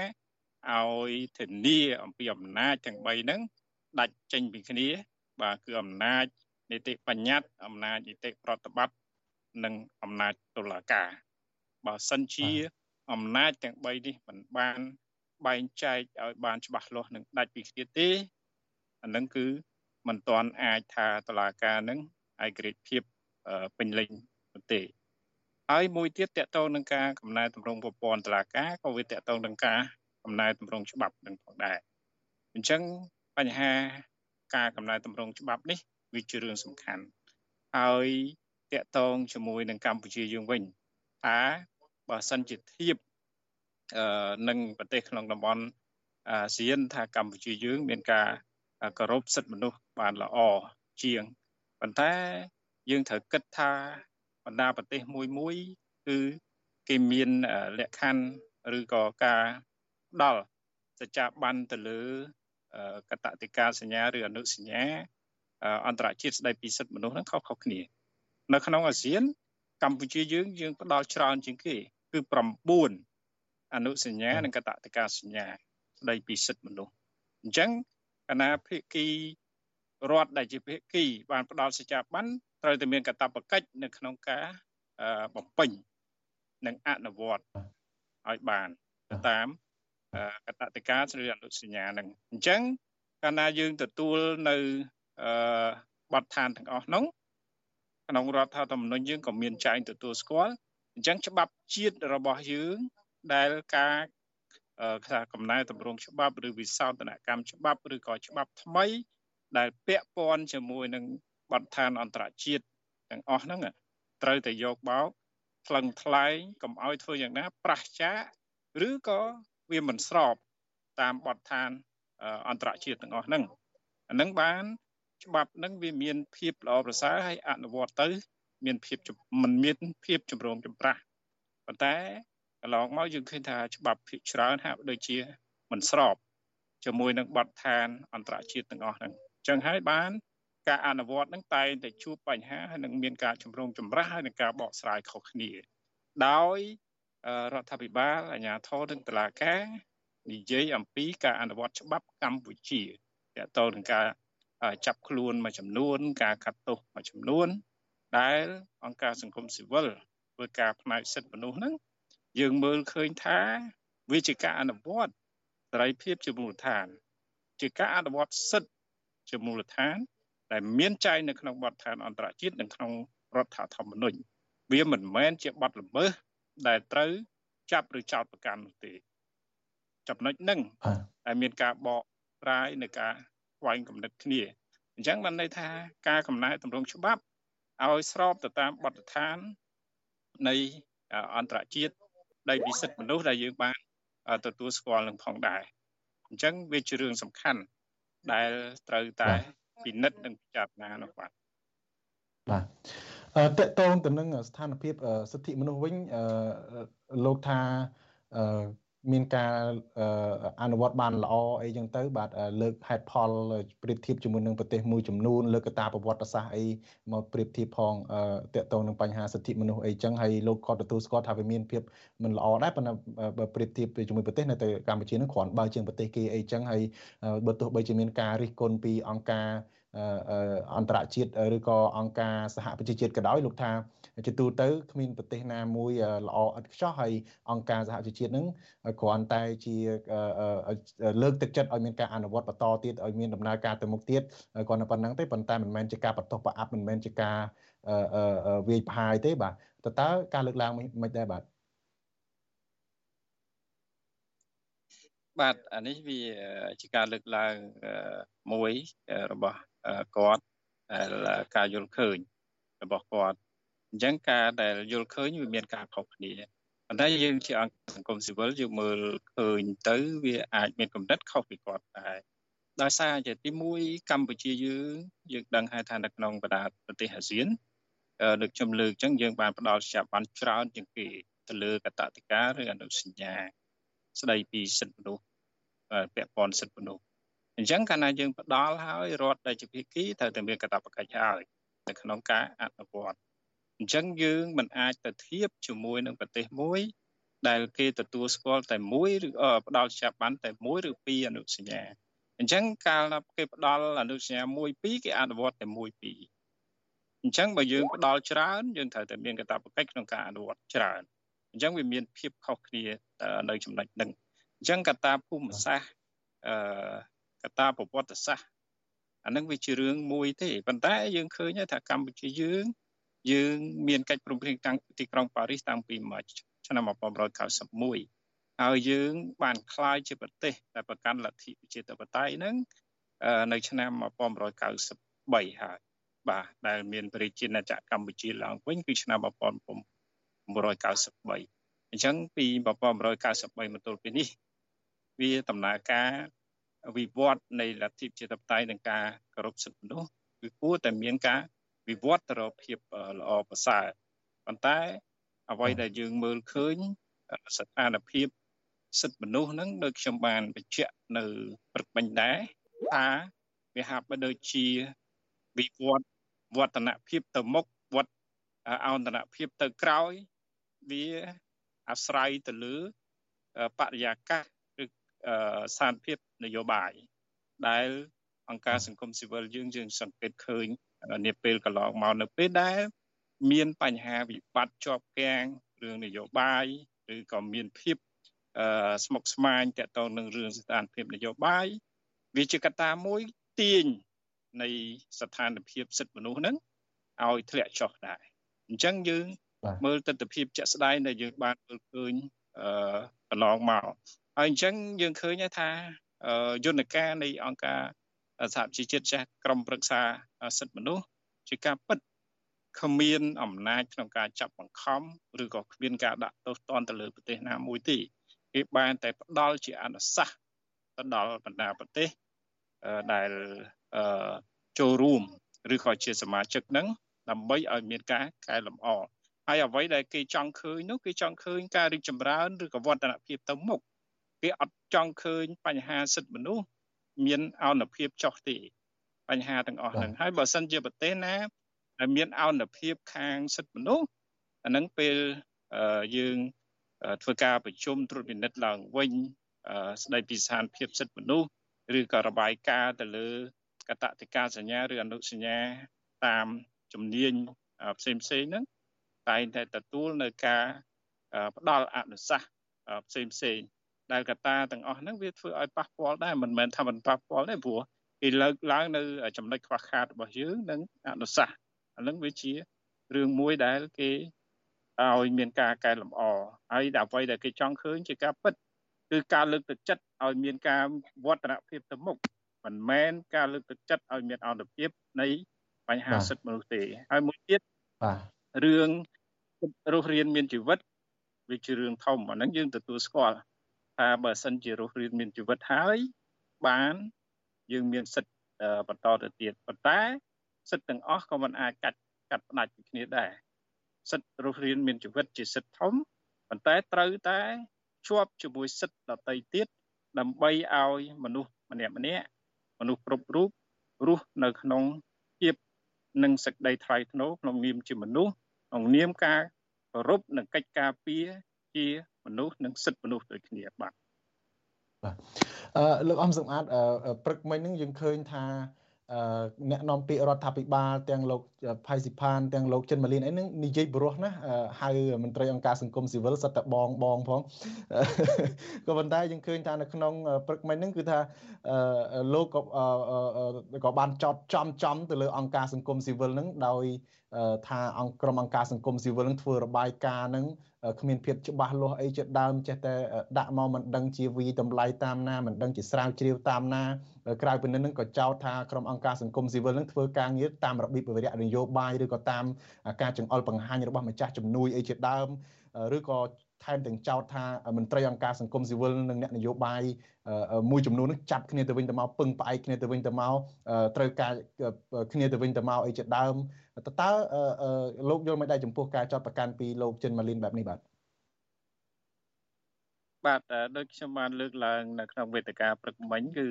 ឲ្យធានាអំពីអំណាចទាំង3ហ្នឹងដាច់ចេញពីគ្នា បាទគឺអំណាចនីតិបញ្ញត្តិអំណាចនីតិប្រតិបត្តិនិងអំណាចតុលាការបើសិនជាអំណាចទាំង3នេះមិនបានបែងចែកឲ្យបានច្បាស់លាស់និងដាច់ពីគ្នាទេអានឹងគឺមិនទាន់អាចថាតុលាការនឹងឯករាជ្យភាពពេញលេញទេ ហើយមួយទៀតតកតងនឹងការកំណែតម្រង់ប្រព័ន្ធតុលាការក៏វាតកតងនឹងការកំណែតម្រង់ច្បាប់នឹងផងដែរអញ្ចឹងបញ្ហាការកំណែតម្រង់ច្បាប់នេះវាជារឿងសំខាន់ហើយតកតងជាមួយនឹងកម្ពុជាយើងវិញថាបើសិនជាធៀបអឺនឹងប្រទេសក្នុងតំបន់អាស៊ានថាកម្ពុជាយើងមានការគោរពសិទ្ធិមនុស្សបានល្អជាងប៉ុន្តែយើងត្រូវគិតថា បណ្ដាប្រទេសមួយមួយគឺគេមានលក្ខខណ្ឌឬក៏ការផ្ដល់សច្ចាប័នទៅលើកតតិកាសញ្ញាឬអនុសញ្ញាអន្តរជាតិស្ដីពីសិទ្ធិមនុស្សហ្នឹងខុសៗគ្នា នៅក្នុងអាស៊ាន កម្ពុជាយើងយើងផ្ដល់ច្រើនជាងគេ គឺ9អនុសញ្ញានិងកតតិកាសញ្ញាស្ដីពីសិទ្ធិមនុស្សអញ្ចឹងគណៈភិក្ខីរដ្ឋដែលជាភិក្ខីបានផ្ដល់សច្ចាប័ន ត្រូវតែមានកាតព្វកិច្ចនៅក្នុងការបំពេញនិងអនុវត្តឲ្យបានតាមកតតិកាឬអនុសញ្ញានឹងអញ្ចឹងកាលណាយើងទទួលនៅអឺបទដ្ឋានទាំងអស់នោះក្នុងរដ្ឋធម្មនុញ្ញយើងក៏មានចែងទទួលស្គាល់អញ្ចឹងច្បាប់ជាតិរបស់យើងដែលការថាកំណែតម្រង់ច្បាប់ឬវិសោធនកម្មច្បាប់ឬក៏ច្បាប់ថ្មី ដែលពាក់ព័ន្ធជាមួយនឹង បទដ្ឋានអន្តរជាតិទាំងអស់ហ្នឹងត្រូវតែយកបោកថ្លឹងថ្លែងកុំឲ្យធ្វើយ៉ាងណាប្រះចាកឬក៏វាមិនស្របតាមបទដ្ឋានអន្តរជាតិទាំងអស់ហ្នឹងអានឹងបានច្បាប់ហ្នឹងវាមានភាពល្អប្រសើរហើយអនុវត្តទៅ មានភាពមិនមានភាពចម្រូងចម្រាសប៉ុន្តែកន្លងមកយើងឃើញថាច្បាប់ភាគច្រើនហាក់ដូចជាមិនស្របជាមួយនឹងបទដ្ឋានអន្តរជាតិទាំងអស់ហ្នឹងអញ្ចឹងហើយបាន ការអនុវត្តនឹងតែងតែជួបបញ្ហាហើយនឹងមានការជំរងចម្រាស់ហើយនឹងការបកស្រាយខុសគ្នាដោយរដ្ឋាភិបាលអាជ្ញាធរនិងតុលាការនិយាយអំពីការអនុវត្តច្បាប់កម្ពុជាតទៅនឹងការចាប់ខ្លួនមួយចំនួន ការកាត់ទោសមួយចំនួន ដែលអង្គការសង្គមស៊ីវិលធ្វើការផ្នែកសិទ្ធិមនុស្សហ្នឹងយើងមើលឃើញថាវាជាការអនុវត្តសេរីភាពជាមូលដ្ឋាន ជាការអនុវត្តសិទ្ធិជាមូលដ្ឋាន ដែលមានចែងនៅក្នុងបទដ្ឋានអន្តរជាតិនិងក្នុងរដ្ឋធម្មនុញ្ញវាមិនមែនជាបទល្មើសដែលត្រូវចាប់ឬចោទប្រកាន់នោះទេ ចំណុចហ្នឹងដែលមានការបកស្រាយនៅការស្វែងកំណត់គ្នាអញ្ចឹងបានន័យថាការកំណែតម្រង់ច្បាប់ឲ្យស្របទៅតាមបទដ្ឋាននៃអន្តរជាតិដីពិសិដ្ឋមនុស្សដែលយើងបានទទួលស្គាល់នឹងផងដែរអញ្ចឹងវាជារឿងសំខាន់ដែលត្រូវតែ ពិនិត្យនិងពិចារណានោះបាទបាទតកតងទៅនឹងស្ថានភាពសិទ្ធិមនុស្សវិញលោកថា មានការអនុវត្តបានល្អអីចឹងទៅ បាទលើកហេតុផលប្រៀបធៀបជាមួយនឹងប្រទេសមួយចំនួនលើកកតាប្រវត្តិសាស្ត្រអីមកប្រៀបធៀបផងតកតងនឹងបញ្ហាសិទ្ធិមនុស្សអីចឹងហើយលោកក៏ទទួលស្គាល់ថាវាមានភាពមិនល្អដែរប៉ុន្តែបើប្រៀបធៀបជាមួយប្រទេសនៅទៅកម្ពុជានឹងគ្រាន់បើជាងប្រទេសគេអីចឹងហើយបើទោះបីជាមានការរិះគន់ពីអង្គការ អន្តរជាតិឬក៏អង្គការសហប្រជាជាតិក៏ដោយលោកថាជាទូទៅគ្មានប្រទេសណាមួយល្អឥតខ្ចោះហើយអង្គការសហជីវជាតិនឹងគ្រាន់តែជាលើកទឹកចិត្តឲ្យមានការអនុវត្តបន្តទៀតឲ្យមានដំណើរការទៅមុខទៀតគ្រាន់តែប៉ុណ្្នឹងទេប៉ុន្តែមិនមែនជាការបន្ទោសប្រអាប់មិនមែនជាការវាយផាយទេបាទតើតើការលើកឡើងមិនដែរបាទបាទអានេះវាជាការលើកឡើងមួយរបស់ គាត់ដែលការយល់ឃើញរបស់គាត់អញ្ចឹងការដែលយល់ឃើញវាមានការខុសគ្នាប៉ុន្តែយើងជាអង្គសង្គមស៊ីវិលយើងមើលឃើញទៅវាអាចមានកំណត់ខុសពីគាត់ដែរដោយសារជាទី1កម្ពុជាយើងយើងដឹងហើយថានៅក្នុងបណ្ដាប្រទេសអាស៊ានលើកខ្ញុំលើកអញ្ចឹងយើងបានផ្ដល់ច្បាប់បានច្រើនជាងគេទៅលើកតតិកាឬអនុសញ្ញាស្ដីពីសិទ្ធិមនុស្សពាក់ព័ន្ធសិទ្ធិមនុស្ស អញ្ចឹងកាលណាយើងផ្ដល់ហើយរដ្ឋដែលជាភាគីត្រូវតែមានកាតព្វកិច្ចហើយនៅក្នុងការអនុវត្តអញ្ចឹងយើងមិនអាចទៅធៀបជាមួយនឹងប្រទេសមួយ ដែលគេទទួលស្គាល់តែមួយឬផ្ដល់ច្បាប់បានតែមួយឬពីរអនុសញ្ញាអញ្ចឹងកាលណាគេផ្ដល់អនុសញ្ញាមួយពីរគេអនុវត្តតែមួយពីរអញ្ចឹងបើយើងផ្ដល់ច្រើនយើងត្រូវតែមានកាតព្វកិច្ចក្នុងការអនុវត្តច្រើនអញ្ចឹងវាមានភាពខុសគ្នានៅចំណុចហ្នឹងអញ្ចឹងកត្តាភូមិសាស្ត្រអឺ កត្តាប្រវត្តិសាស្ត្រអានឹងវាជារឿងមួយទេប៉ុន្តែយើងឃើញថាកម្ពុជាយើងយើងមានកិច្ចព្រមព្រៀងតាំងទីក្រុងប៉ារីសតាំងពីមាសឆ្នាំ1991ហើយយើងបានคล้ายជាប្រទេសដែលប្រកាន់លទ្ធិប្រជាធិបតេយ្យហ្នឹងនៅឆ្នាំ1993ហើយបាទដែលមានប្រជាណាចក្រកម្ពុជាឡើងវិញគឺឆ្នាំ1993អញ្ចឹងពី1993មកទល់ពេលនេះវាដំណើរការ វិវត្តនៃលទ្ធិប្រជាធិបតេយ្យនិងការគោរពសិទ្ធិមនុស្សគឺគួរតែមានការវិវត្តទៅរកភាពល្អប្រសើរប៉ុន្តែអ្វីដែលយើងមើលឃើញស្ថានភាពសិទ្ធិមនុស្សហ្នឹងដោយខ្ញុំបានបញ្ជាក់នៅព្រឹកមិញដែរថាវាហាក់បីដូចជាវិវត្តវឌ្ឍនភាពទៅមុខវត្តអន្តរភាពទៅក្រោយវាអាស្រ័យទៅលើបរិយាកាសឬស្ថានភាពនយោបាយដែលអង្គការសង្គមស៊ីវិលយើងយើងសង្កេតឃើញនាពេលកន្លងមកនៅពេលដែលមានបញ្ហាវិបត្តិជាប់គាំងរឿងនយោបាយឬក៏មានភាពស្មុគស្មាញតកតងនឹងរឿងស្ថានភាពនយោបាយវាជាកត្តាមួយទាញនៃស្ថានភាពសិទ្ធិមនុស្សហ្នឹងឲ្យធ្លាក់ចុះដែរអញ្ចឹងយើងមើលទស្សនវិជ្ជាជាក់ស្ដែងដែលយើងបានមើលឃើញអឺកន្លងមកហើយអញ្ចឹងយើងឃើញថា យន្តការនៃអង្គការសហជីវជាតិចាស់ក្រមប្រឹក្សាសិទ្ធិមនុស្សជាការពិតគ្មានអំណាចក្នុងការចាប់បង្ខំឬក៏គ្មានការដាក់ទោសទណ្ឌទៅលើប្រទេសណាមួយទេគេបានតែផ្ដល់ជាអនុសាសន៍ទៅដល់បណ្ដាប្រទេសដែលចូលរួមឬក៏ជាសមាជិកនឹងដើម្បីឲ្យមានការកែលម្អហើយអ្វីដែលគេចង់ឃើញនោះគេចង់ឃើញការរីកចម្រើនឬក៏វឌ្ឍនភាពទៅមុខ គេអត់ចង់ឃើញបញ្ហាសិទ្ធិមនុស្សមានអនុភាពចុះទេបញ្ហាទាំងអស់ហ្នឹងហើយបើសិនជាប្រទេសណាដែលមានអនុភាពខាងសិទ្ធិមនុស្សអានឹងពេលយើងធ្វើការប្រជុំត្រួតពិនិត្យឡើងវិញស្ដីពីស្ថានភាពសិទ្ធិមនុស្សឬក៏របាយការណ៍ទៅលើកតតិកាសញ្ញាឬអនុសញ្ញាតាមជំនាញផ្សេងផ្សេងហ្នឹងតែងតែទទួលនៅការផ្ដល់អនុសាសន៍ផ្សេងផ្សេង ដែលកត្តាទាំងអស់ហ្នឹងវាធ្វើឲ្យប៉ះពាល់ដែរមិនមែនថាមិនប៉ះពាល់ទេព្រោះគេលើកឡើងនៅចំណុចខ្វះខាតរបស់យើងនិងអនុសាសន៍អានឹងវាជារឿងមួយដែលគេឲ្យមានការកែលម្អហើយអ្វីដែលគេចង់ឃើញជាការពិតគឺការលើកទឹកចិត្តឲ្យមានការវឌ្ឍនភាពទៅមុខមិនមែនការលើកទឹកចិត្តឲ្យមានអន្តរភាពនៃបញ្ហាសិទ្ធិមនុស្សទេហើយមួយទៀតបាទរឿងរស់រៀនមានជីវិតវាជារឿងធំអាហ្នឹងយើងទទួលស្គាល់ ថាបើសិនជារស់រៀនមានជីវិតហើយបានយើងមានសិទ្ធិបន្តទៅទៀតប៉ុន្តែសិទ្ធិទាំងអស់ក៏មិនអាចកាត់កាត់ផ្ដាច់ពីគ្នាដែរសិទ្ធិរស់រៀនមានជីវិតជាសិទ្ធិធំប៉ុន្តែត្រូវតែជាប់ជាមួយសិទ្ធិដតីទៀតដើម្បីឲ្យមនុស្សម្នាក់ម្នាក់មនុស្សគ្រប់រូបរស់នៅក្នុងភាពនិងសេចក្តីថ្លៃថ្នូរក្នុងនាមជាមនុស្សក្នុងនាមការគោរពនិងកិច្ចការពារ ជាមនុស្សនិងសិទ្ធិមនុស្សដូចគ្នាបាទបាទអឺលោកអំសំអាតព្រឹកមិញហ្នឹងយើងឃើញថាអ្នកនាំពាក្យរដ្ឋាភិបាលទាំងលោកផៃស៊ីផានទាំងលោកចិនម៉ាលីនអីហ្នឹងនិយាយបរោះណាហៅមន្ត្រីអង្គការសង្គមស៊ីវិលសិតតែបងបងផងក៏ប៉ុន្តែយើងឃើញថានៅក្នុងព្រឹកមិញហ្នឹងគឺថាលោកក៏ក៏បានចោតចំចំទៅលើអង្គការសង្គមស៊ីវិលហ្នឹងដោយ ថាអង្គក្រុមអង្គការសង្គមស៊ីវិលនឹងធ្វើរបាយការណ៍នឹងគ្មានភាពច្បាស់លាស់អីជាដើមចេះតែដាក់មកមិនដឹងជាវីតម្លៃតាមណាមិនដឹងជាស្រាវជ្រាវតាមណាក្រៅពីនេះនឹងក៏ចោទថាក្រុមអង្គការសង្គមស៊ីវិលនឹងធ្វើការងារតាមរបៀបវិរៈនយោបាយឬក៏តាមការចង្អុលបង្ហាញរបស់ម្ចាស់ជំនួយអីជាដើមឬក៏ថែមទាំងចោទថាមន្ត្រីអង្គការសង្គមស៊ីវិលនិងអ្នកនយោបាយមួយចំនួននឹងចាប់គ្នាទៅវិញទៅមកពឹងផ្អែកគ្នាទៅវិញទៅមកត្រូវការគ្នាទៅវិញទៅមកអីជាដើម តើតើលោកយល់មិនដែរចំពោះការចាត់ប្រកាន់ពីលោកចិនម៉ាលីនបែបនេះបាទបាទដូចខ្ញុំបានលើកឡើងនៅក្នុងវេទិកាព្រឹកមិញគឺ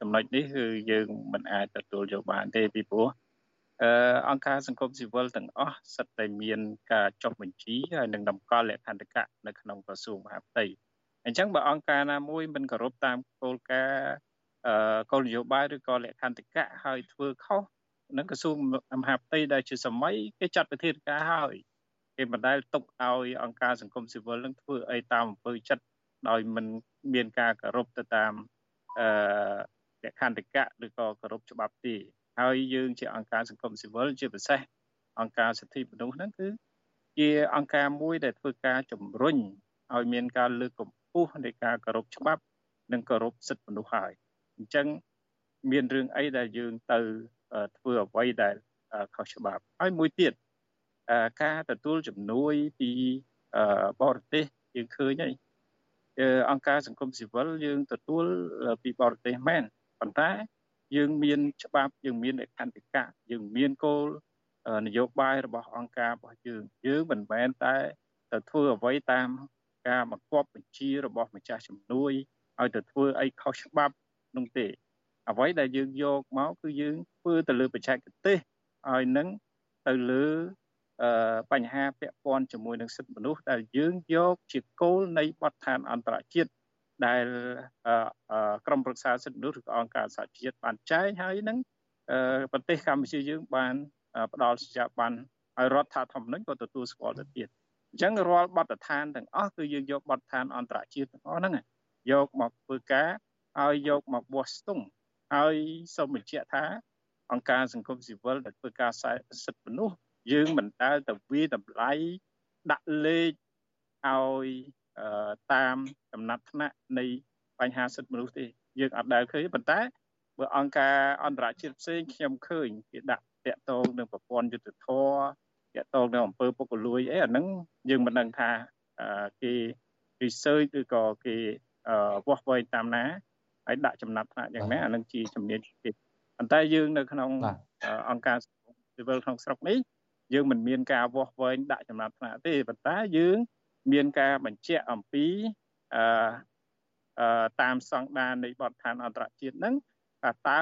ចំណុចនេះគឺយើងមិនអាចទទួលយកបានទេពីព្រោះអឺអង្គការសង្គមស៊ីវិលទាំងអស់សិតតែមានការចុះបញ្ជីហើយនឹងតម្កល់លក្ខន្តិកៈនៅក្នុងក្រសួងមហាផ្ទៃអញ្ចឹងបើអង្គការណាមួយមិនគោរពតាមគោលការណ៍អឺគោលនយោបាយឬក៏លក្ខន្តិកៈហើយធ្វើខុស នឹងក្រសួងមហាផ្ទៃដែលជាសម័យគេចាត់វិធានការហើយគេមិនដែលទុកឲ្យអង្គការសង្គមស៊ីវិលនឹងធ្វើអីតាមអំពើចិត្តដោយមិនមានការគោរពទៅតាមអឺលក្ខន្តិកៈឬក៏គោរពច្បាប់ទេហើយយើងជាអង្គការសង្គមស៊ីវិលជាពិសេសអង្គការសិទ្ធិមនុស្សហ្នឹងគឺជាអង្គការមួយដែលធ្វើការជំរុញឲ្យមានការលើកកម្ពស់នៃការគោរពច្បាប់ និងគោរពសិទ្ធិមនុស្សហើយអញ្ចឹងមានរឿងអីដែលយើងទៅ ធ្វើអ្វីដែលខុសច្បាប់ហើយមួយទៀតការទទួលជំនួយពីបរទេសយើងឃើញហើយអង្គការសង្គមស៊ីវិលយើងទទួលពីបរទេសមែនប៉ុន្តែយើងមានច្បាប់យើងមានលក្ខន្តិកៈយើងមានគោលនយោបាយរបស់អង្គការរបស់យើងយើងមិនមែនតែទៅធ្វើអ្វីតាមការបង្គាប់បញ្ជារបស់ម្ចាស់ជំនួយឲ្យទៅធ្វើអីខុសច្បាប់នោះទេ អ្វីដែលយើងយកមកគឺយើងធ្វើទៅលើបច្ចេកទេសឲ្យនឹងទៅលើបញ្ហាពាក់ព័ន្ធជាមួយនឹងសិទ្ធិមនុស្សដែលយើងយកជាគោលនៃបទដ្ឋានអន្តរជាតិដែលក្រមប្រឹក្សាសិទ្ធិមនុស្សឬក៏អង្គការសហជាតិបានចែងហើយនឹងប្រទេសកម្ពុជាយើងបានផ្ដល់សេចក្ដីបានឲ្យរដ្ឋាធម្មនុញ្ញក៏ទទួលស្គាល់ទៅទៀតអញ្ចឹងរាល់បទដ្ឋានទាំងអស់គឺយើងយកបទដ្ឋានអន្តរជាតិទាំងអស់ហ្នឹងយកមកធ្វើការឲ្យយកមកបោះស្ទង់ ហើយសូមបញ្ជាក់ថា អង្គការសង្គមស៊ីវិលដែលធ្វើការសិទ្ធិមនុស្សយើងមិនដែលទៅវាតម្លៃដាក់លេខឲ្យតាមចំណាត់ថ្នាក់នៃបញ្ហាសិទ្ធិមនុស្សទេយើងអត់ដែលឃើញប៉ុន្តែបើអង្គការអន្តរជាតិផ្សេងខ្ញុំឃើញគេដាក់តាក់ទងនឹងប្រព័ន្ធយុទ្ធធរតាក់ទងនឹងអង្គើពុករលួយអីអាហ្នឹងយើងមិនដឹងថាគេ research ឬក៏គេវាស់វែងតាមណា ហើយដាក់ចំណាត់ថ្នាក់យ៉ាងណាអានឹងជាជំនាញគេប៉ុន្តែយើងនៅក្នុងអង្គការស៊ីវិលក្នុងស្រុកនេះយើងមិនមានការវាស់វែងដាក់ចំណាត់ថ្នាក់ទេប៉ុន្តែយើងមានការបញ្ជាក់អំពីអឺតាមស្តង់ដារនៃបទដ្ឋានអន្តរជាតិហ្នឹងថាតើ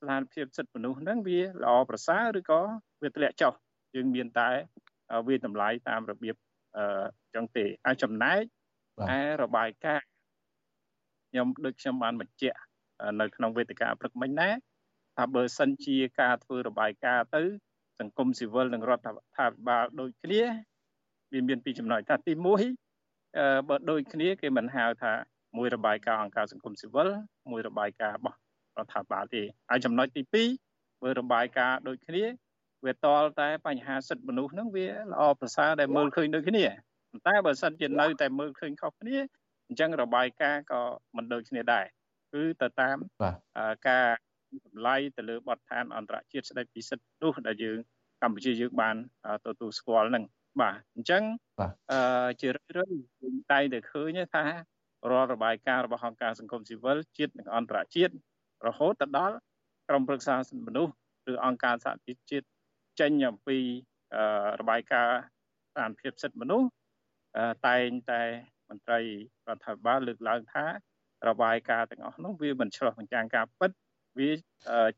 ស្ថានភាពសិទ្ធិមនុស្សហ្នឹងវាល្អប្រសើរឬក៏វាធ្លាក់ចុះយើងមានតែវាតម្លៃតាមរបៀបអឺចឹងទេហើយចំណែកឯរបាយការណ៍ ខ្ញុំដូចខ្ញុំបានបញ្ជាក់នៅក្នុងវេទិកាព្រឹកមិញណាថាបើសិនជាការធ្វើរបាយការណ៍ទៅ សង្គមស៊ីវិលនិងរដ្ឋាភិបាលដូចគ្នាវាមានពីរចំណុចថាទី1បើដូចគ្នាគេមិនហៅថាមួយរបាយការណ៍អង្គការសង្គមស៊ីវិលមួយរបាយការណ៍របស់រដ្ឋាភិបាលទេហើយចំណុចទី2បើរបាយការណ៍ដូចគ្នាវាតលតែបញ្ហាសិទ្ធិមនុស្សហ្នឹងវាល្អប្រសើរដែលមើលឃើញដូចគ្នាប៉ុន្តែបើសិនជានៅតែមើលឃើញខុសគ្នា អញ្ចឹងរបាយការណ៍ក៏មិនដូចគ្នាដែរគឺទៅតាមការតម្លៃទៅលើបទដ្ឋានអន្តរជាតិស្តីពីសិទ្ធិមនុស្សដែលយើងកម្ពុជាយើងបានទទួលស្គាល់នឹងបាទអញ្ចឹងអឺជារឿយៗយើងតែតែឃើញថារាល់របាយការណ៍របស់អង្គការសង្គមស៊ីវិលជាតិនិងអន្តរជាតិរហូតទៅដល់ក្រុមប្រឹក្សាសិទ្ធិមនុស្សឬអង្គការសហជីវជាតិចេញអំពីរបាយការណ៍ស្ថានភាពសិទ្ធិមនុស្សតែងតែ មន្ត្រីរដ្ឋាភិបាលលើកឡើងថារបាយការណ៍ទាំងអស់នោះវាមិនឆ្លុះបញ្ចាំងការពិតវា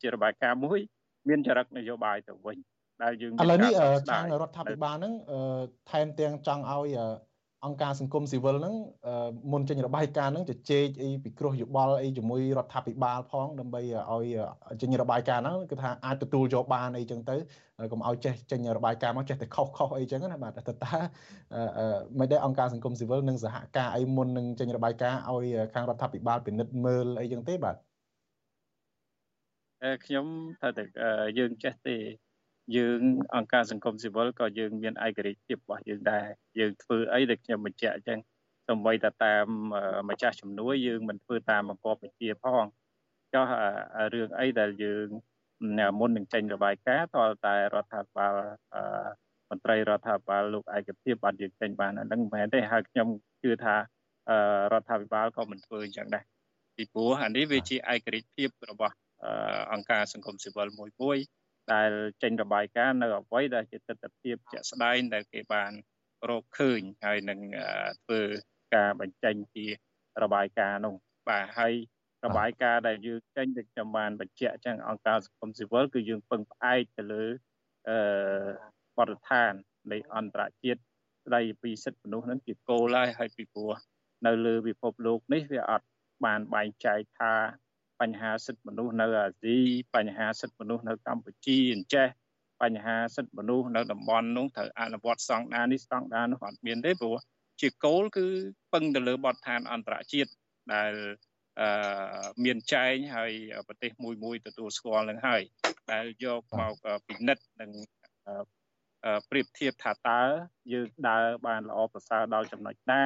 ជារបាយការណ៍មួយ មានចរិតនយោបាយទៅវិញដែលយើងឥឡូវនេះខាងរដ្ឋាភិបាលហ្នឹងថែមទាំងចង់ឲ្យ អង្គការសង្គមស៊ីវិលហ្នឹងមុនចេញរបាយការណ៍ហ្នឹងជជែកអីពិគ្រោះយោបល់អីជាមួយរដ្ឋាភិបាលផងដើម្បីឲ្យចេញរបាយការណ៍ហ្នឹងគឺថាអាចទទួលយកបានអីចឹងទៅកុំឲ្យចេះចេញរបាយការណ៍មកចេះតែខុសខុសអីចឹងណាបាទតើតើមិនដែរអង្គការសង្គមស៊ីវិលនឹងសហការអីមុននឹងចេញរបាយការណ៍ឲ្យខាងរដ្ឋាភិបាលពិនិត្យមើលអីចឹងទេបាទខ្ញុំថាតែយើងចេះទេ យើងអង្គការសង្គមស៊ីវិលក៏យើងមានឯករាជ្យភាពរបស់យើងដែរយើងធ្វើអីដែលខ្ញុំបញ្ជាក់អញ្ចឹងសូម្បីតែតាមម្ចាស់ជំនួយយើងមិនធ្វើតាមបង្គាប់បញ្ជាផងចុះរឿងអីដែលយើងមុននឹងចេញរបាយការណ៍តើតែរដ្ឋាភិបាលមន្ត្រីរដ្ឋាភិបាលលោកឯកភាពបានយើងចេញបានអានឹងមិនមែនទេហើយខ្ញុំជឿថារដ្ឋាភិបាលក៏មិនធ្វើអញ្ចឹងដែរពីព្រោះអានេះវាជាឯករាជ្យភាពរបស់អង្គការសង្គមស៊ីវិលមួយមួយ ដែលចេញរបាយការណ៍នៅអ្វីដែលជាទស្សនវិជ្ជាជាក់ស្ដែងដែលគេបានរកឃើញហើយនឹងធ្វើការបញ្ចេញពីរបាយការណ៍នោះបាទហើយរបាយការណ៍ដែលយើងចេញដូចខ្ញុំបានបញ្ជាក់ចឹងអង្គការសង្គមស៊ីវិលគឺយើងពឹងផ្អែកទៅលើអឺបទដ្ឋាននៃអន្តរជាតិស្ដីពីសិទ្ធិមនុស្សហ្នឹងជាគោលហើយហើយពីព្រោះនៅលើពិភពលោកនេះវាអត់បានបែងចែកថា បញ្ហាសិទ្ធិមនុស្សនៅអាស៊ីបញ្ហាសិទ្ធិមនុស្សនៅកម្ពុជាអញ្ចេះបញ្ហាសិទ្ធិមនុស្សនៅតំបន់នោះត្រូវអនុវត្តស្តង់ដារនេះស្តង់ដារនោះអត់មានទេព្រោះជាគោលគឺពឹងទៅលើបទដ្ឋានអន្តរជាតិដែលអឺមានចែងហើយប្រទេសមួយមួយទទួលស្គាល់នឹងហើយដែលយកមកពិនិត្យនិងប្រៀបធៀបថាតើយើងដើរបានល្អប្រសើរដល់ចំណុចណា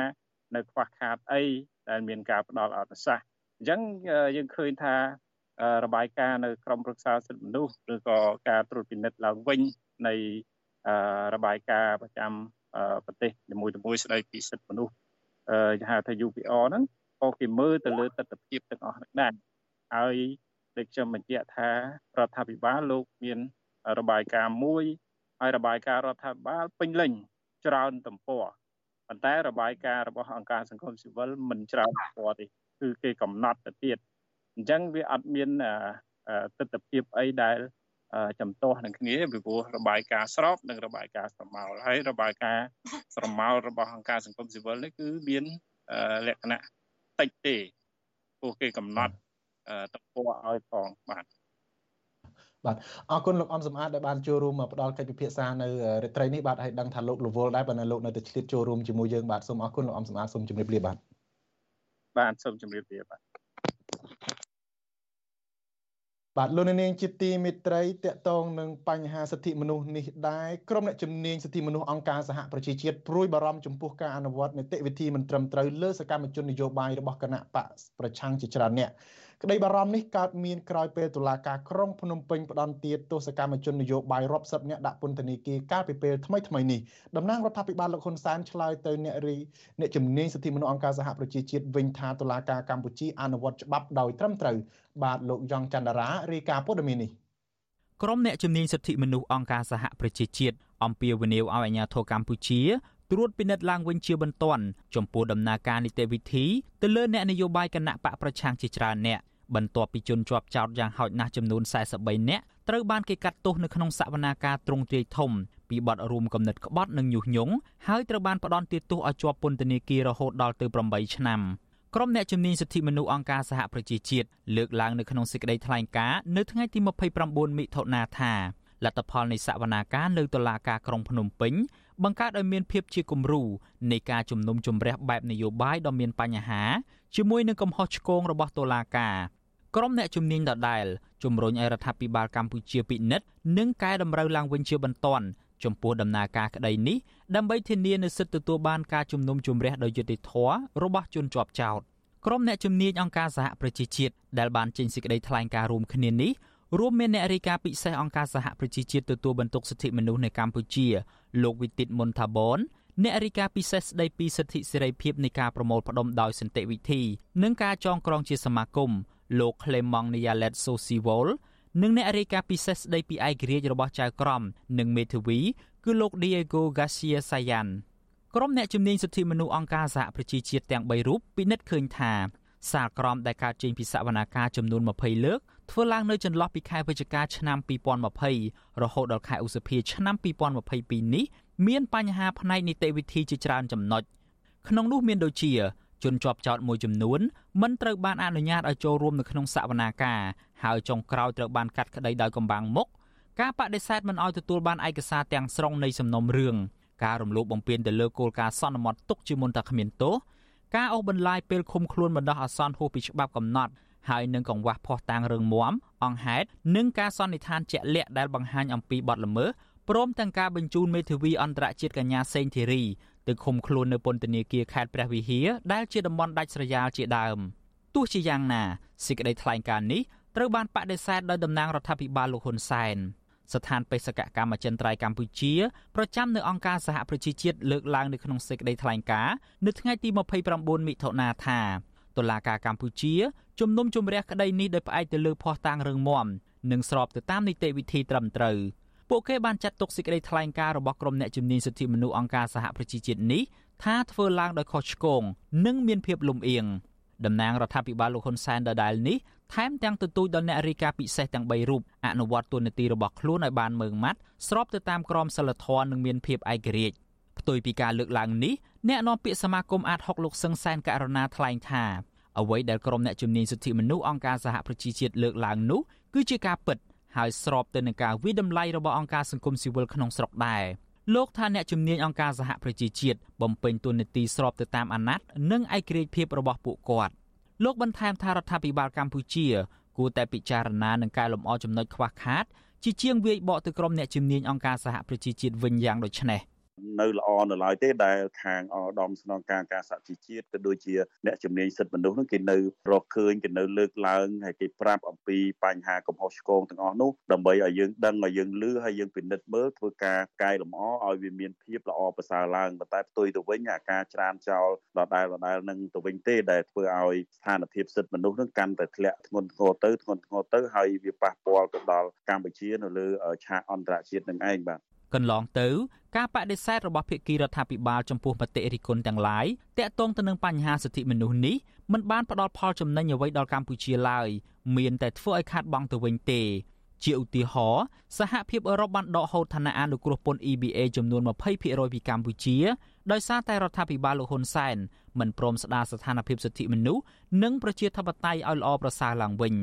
នៅខ្វះខាតអីដែលមានការផ្ដល់អត្ថសាសន៍ អញ្ចឹងយើងឃើញថារបាយការណ៍នៅក្រមប្រឹក្សាសិទ្ធិមនុស្សឬក៏ការត្រួតពិនិត្យឡើងវិញនៃរបាយការណ៍ប្រចាំប្រទេសនីមួយៗស្ដីពីសិទ្ធិមនុស្សហៅថា UPR ហ្នឹងក៏គេមើលទៅលើទស្សនវិជ្ជាទាំងអស់ហ្នឹងដែរហើយដូចខ្ញុំបញ្ជាក់ថារដ្ឋាភិបាលលោកមានរបាយការណ៍មួយហើយរបាយការណ៍រដ្ឋាភិបាលពេញលេញច្រើនទំព័រ ប៉ុន្តែរបាយការណ៍របស់អង្គការសង្គមស៊ីវិលមិនច្រើនទំព័រទេគឺគេកំណត់ទៅទៀតអញ្ចឹងវាអត់មានទស្សនវិជ្ជាអីដែលចំទាស់នឹងគ្នាពីព្រោះរបាយការណ៍ស្របនិងរបាយការណ៍ស្រមោលហើយរបាយការណ៍ស្រមោលរបស់អង្គការសង្គមស៊ីវិលនេះគឺមានលក្ខណៈតិចទេព្រោះគេកំណត់ទំព័រឲ្យផងបាទ បាទអរគុណលោកអំសំអាតដែលបានចូលរួមផ្ដល់កិច្ចពិភាក្សានៅរាត្រីនេះបាទឲ្យដឹងថាលោកលវលដែរបើនៅលោកនៅតែឆ្លៀតចូលរួមជាមួយយើងបាទសូមអរគុណលោកអំសំអាតសូមជម្រាបលាបាទបាទសូមជម្រាបលាបាទបាទលោកនាងជាទីមេត្រីតកតងនឹងបញ្ហាសិទ្ធិមនុស្សនេះដែរក្រុមអ្នកជំនាញសិទ្ធិមនុស្សអង្គការសហប្រជាជាតិព្រួយបារម្ភចំពោះការអនុវត្តនីតិវិធីមិនត្រឹមត្រូវលើសកម្មជននយោបាយរបស់គណៈបកប្រឆាំងជាច្រើនអ្នក ក្តីបារម្ភនេះកើតមានក្រោយពេលតុលាការក្រុងភ្នំពេញផ្ដន្ទាទោសកម្មជននយោបាយរាប់សិបនាក់ដាក់ពន្ធនាគារកាលពីពេលថ្មីថ្មីនេះតំណាងរដ្ឋាភិបាលលោកហ៊ុនសែនឆ្លើយទៅអ្នករីអ្នកជំនាញសិទ្ធិមនុស្សអង្គការសហប្រជាជាតិវិញថាតុលាការកម្ពុជាអនុវត្តច្បាប់ដោយត្រឹមត្រូវបាទលោកយ៉ងច័ន្ទរារាយការណ៍ព័ត៌មាននេះក្រុមអ្នកជំនាញសិទ្ធិមនុស្សអង្គការសហប្រជាជាតិអំពាវនាវឲ្យអាជ្ញាធរកម្ពុជាត្រួតពិនិត្យឡើងវិញជាបន្ទាន់ចំពោះដំណើរការនីតិវិធីទៅលើអ្នកនយោបាយគណៈបកប្រឆាំងជាច្រើនអ្នក បន្ទាប់ពីជនជាប់ចោតយ៉ាងហោចណាស់ចំនួន43នាក់ត្រូវបានគេកាត់ទោសនៅក្នុងសវនាការទ្រង់ទ្រាយធំពីបទរួមគំនិតក្បត់និងញុះញង់ហើយត្រូវបានផ្ដន្ទាទោសឲ្យជាប់ពន្ធនាគាររហូតដល់ទៅ8ឆ្នាំក្រុមអ្នកជំនាញសិទ្ធិមនុស្សអង្គការសហប្រជាជាតិលើកឡើងនៅក្នុងសេចក្តីថ្លែងការណ៍នៅថ្ងៃទី29មិថុនាថាលទ្ធផលនៃសវនាការនៅតុលាការក្រុងភ្នំពេញ បង្កើតឲ្យមានភាពជាគំរូនៃការជំនុំជម្រះបែបនយោបាយដ៏មានបញ្ហាជាមួយនឹងកំហុសឆ្គងរបស់តុលាការក្រុមអ្នកជំនាញដដែលជំរុញឲ្យរដ្ឋាភិបាលកម្ពុជាពិនិត្យនិងកែតម្រូវឡើងវិញជាបន្ទាន់ចំពោះដំណើរការក្តីនេះដើម្បីធានានូវសិទ្ធិទទួលបានការជំនុំជម្រះដោយយុត្តិធម៌របស់ជនជាប់ចោទក្រុមអ្នកជំនាញអង្គការសហប្រជាជាតិដែលបានចេញសេចក្តីថ្លែងការណ៍រួមគ្នានេះ រួមមានអ្នករាយការណ៍ពិសេសអង្គការសហប្រជាជាតិទទួលបន្ទុកសិទ្ធិមនុស្សនៅកម្ពុជាលោកវិទិតមុនថាបនអ្នករាយការណ៍ពិសេសស្ដីពីសិទ្ធិសេរីភាពនៃការប្រមូលផ្ដុំដោយសន្តិវិធី និងការចងក្រងជាសមាគមលោក Clement Nialet Sosiwol និងអ្នករាយការណ៍ពិសេសស្ដីពីឯករាជ្យរបស់ចៅក្រមនិងមេធាវីគឺលោក Diego Garcia Sayan ក្រុមអ្នកជំនាញសិទ្ធិមនុស្សអង្គការសហប្រជាជាតិទាំង3រូបពិនិត្យឃើញថាសាលក្រមដែលកើតចេញពីសវនាការចំនួន20លើក ធ្វើឡើងនៅចន្លោះពីខែវិច្ឆិកាឆ្នាំ2020រហូតដល់ខែឧសភាឆ្នាំ2022នេះមានបញ្ហាផ្នែកនីតិវិធីជាច្រើនចំណុចក្នុងនោះមានដូចជាជនជាប់ចោតមួយចំនួនមិនត្រូវបានអនុញ្ញាតឲ្យចូលរួមនៅក្នុងសវនាការហើយចុងក្រោយត្រូវបានកាត់ក្តីដោយកំបាំងមុខការបដិសេធមិនឲ្យទទួលបានឯកសារទាំងស្រុងនៃសំណុំរឿងការរំលោភបំពានទៅលើគោលការណ៍សន្មត់ទុកជាមុនតែគ្មានទោសការអូសបន្លាយពេលឃុំខ្លួនបណ្ដោះអាសន្នហួសពីច្បាប់កំណត់ ហើយនឹងកង្វះភ័ស្តុតាងរឿងមាំអង្គហេតុនិងការសន្និដ្ឋានជាក់លាក់ដែលបង្ហាញអំពីបទល្មើសព្រមទាំងការបញ្ជូនមេធាវីអន្តរជាតិកញ្ញាសេងធីរីទៅឃុំខ្លួននៅពន្ធនាគារខេត្តព្រះវិហារដែលជាតំបន់ដាច់ស្រយាលជាដើមទោះជាយ៉ាងណាសេចក្តីថ្លែងការណ៍នេះត្រូវបានបដិសេធដោយតំណាងរដ្ឋាភិបាលលោកហ៊ុនសែនស្ថានបេសកកម្មអចិន្ត្រៃយ៍កម្ពុជាប្រចាំនៅអង្គការសហប្រជាជាតិលើកឡើងនៅក្នុងសេចក្តីថ្លែងការណ៍នៅថ្ងៃទី29មិថុនាថា តុលាការកម្ពុជាជំនុំជម្រះក្តីនេះដោយផ្អែកទៅលើភ័ស្តុតាងរឹងមាំនិងស្របទៅតាមនីតិវិធីត្រឹមត្រូវពួកគេបានចាត់ទុកសេចក្តីថ្លែងការណ៍របស់ក្រុមអ្នកជំនាញសិទ្ធិមនុស្សអង្គការសហប្រជាជាតិនេះថាធ្វើឡើងដោយខុសឆ្គងនិងមានភាពលំអៀងតំណាងរដ្ឋាភិបាលលោកហ៊ុនសែនដដែលនេះថែមទាំងទទូចដល់អ្នករាយការណ៍ពិសេសទាំង3រូបអនុវត្តទូនាទីរបស់ខ្លួនឲ្យបានម៉ឺងម៉ាត់ស្របទៅតាមក្រមសីលធម៌និងមានភាពឯករាជ្យ ផ្ទុយពីការលើកឡើងនេះអ្នកនាំពាក្យសមាគមអាត6លោកសឹងសែនករណាថ្លែងថាអ្វីដែលក្រុមអ្នកជំនាញសិទ្ធិមនុស្សអង្គការសហប្រជាជាតិលើកឡើងនោះគឺជាការពិតហើយស្របទៅនឹងការវិតម្លៃរបស់អង្គការសង្គមស៊ីវិលក្នុងស្រុកដែរលោកថាអ្នកជំនាញអង្គការសហប្រជាជាតិបំពេញតួនាទីស្របទៅតាមអាណត្តិនិងឯករាជ្យភាពរបស់ពួកគាត់លោកបន្ថែមថារដ្ឋាភិបាលកម្ពុជាគួរតែពិចារណានឹងកែលម្អចំណុចខ្វះខាតជាជាងវាយបកទៅក្រុមអ្នកជំនាញអង្គការសហប្រជាជាតិវិញយ៉ាងដូចនេះ។ នៅល្អនៅឡើយទេដែលខាងអដំស្នងការការសហជីវជាតិក៏ដូចជាអ្នកជំនាញសិទ្ធិមនុស្សនោះគេនៅរកឃើញគេនៅលើកឡើងហើយគេប្រាប់អំពីបញ្ហាកំហុសឆ្គងទាំងអស់នោះដើម្បីឲ្យយើងដឹងឲ្យយើងលឺហើយយើងពិនិត្យមើលធ្វើការកែលម្អឲ្យវាមានភាពល្អប្រសើរឡើងប៉ុន្តែផ្ទុយទៅវិញអាការច្រានចោលដដែលដដែលនឹងទៅវិញទេដែលធ្វើឲ្យស្ថានភាពសិទ្ធិមនុស្សនឹងកាន់តែធ្លាក់ធ្ងន់ធ្ងរទៅធ្ងន់ធ្ងរទៅហើយវាប៉ះពាល់ទៅដល់កម្ពុជានៅលើឆាកអន្តរជាតិនឹងឯងបាទ កន្លងទៅការបដិសេធរបស់ភាគីរដ្ឋាភិបាលចំពោះមតិរិះគន់ទាំងឡាយតាក់ទងទៅនឹងបញ្ហាសិទ្ធិមនុស្សនេះមិនបានផ្ដល់ផលចំណេញអ្វីដល់កម្ពុជាឡើយមានតែធ្វើឲ្យខាតបង់ទៅវិញទេជាឧទាហរណ៍សហភាពអឺរ៉ុបបានដកហូតឋានៈអនុគ្រោះពន្ធ EBA ចំនួន20%ពីកម្ពុជាដោយសារតែរដ្ឋាភិបាលលោកហ៊ុនសែនមិនព្រមស្ដារស្ថានភាពសិទ្ធិមនុស្សនិងប្រជាធិបតេយ្យឲ្យល្អប្រសើរឡើងវិញ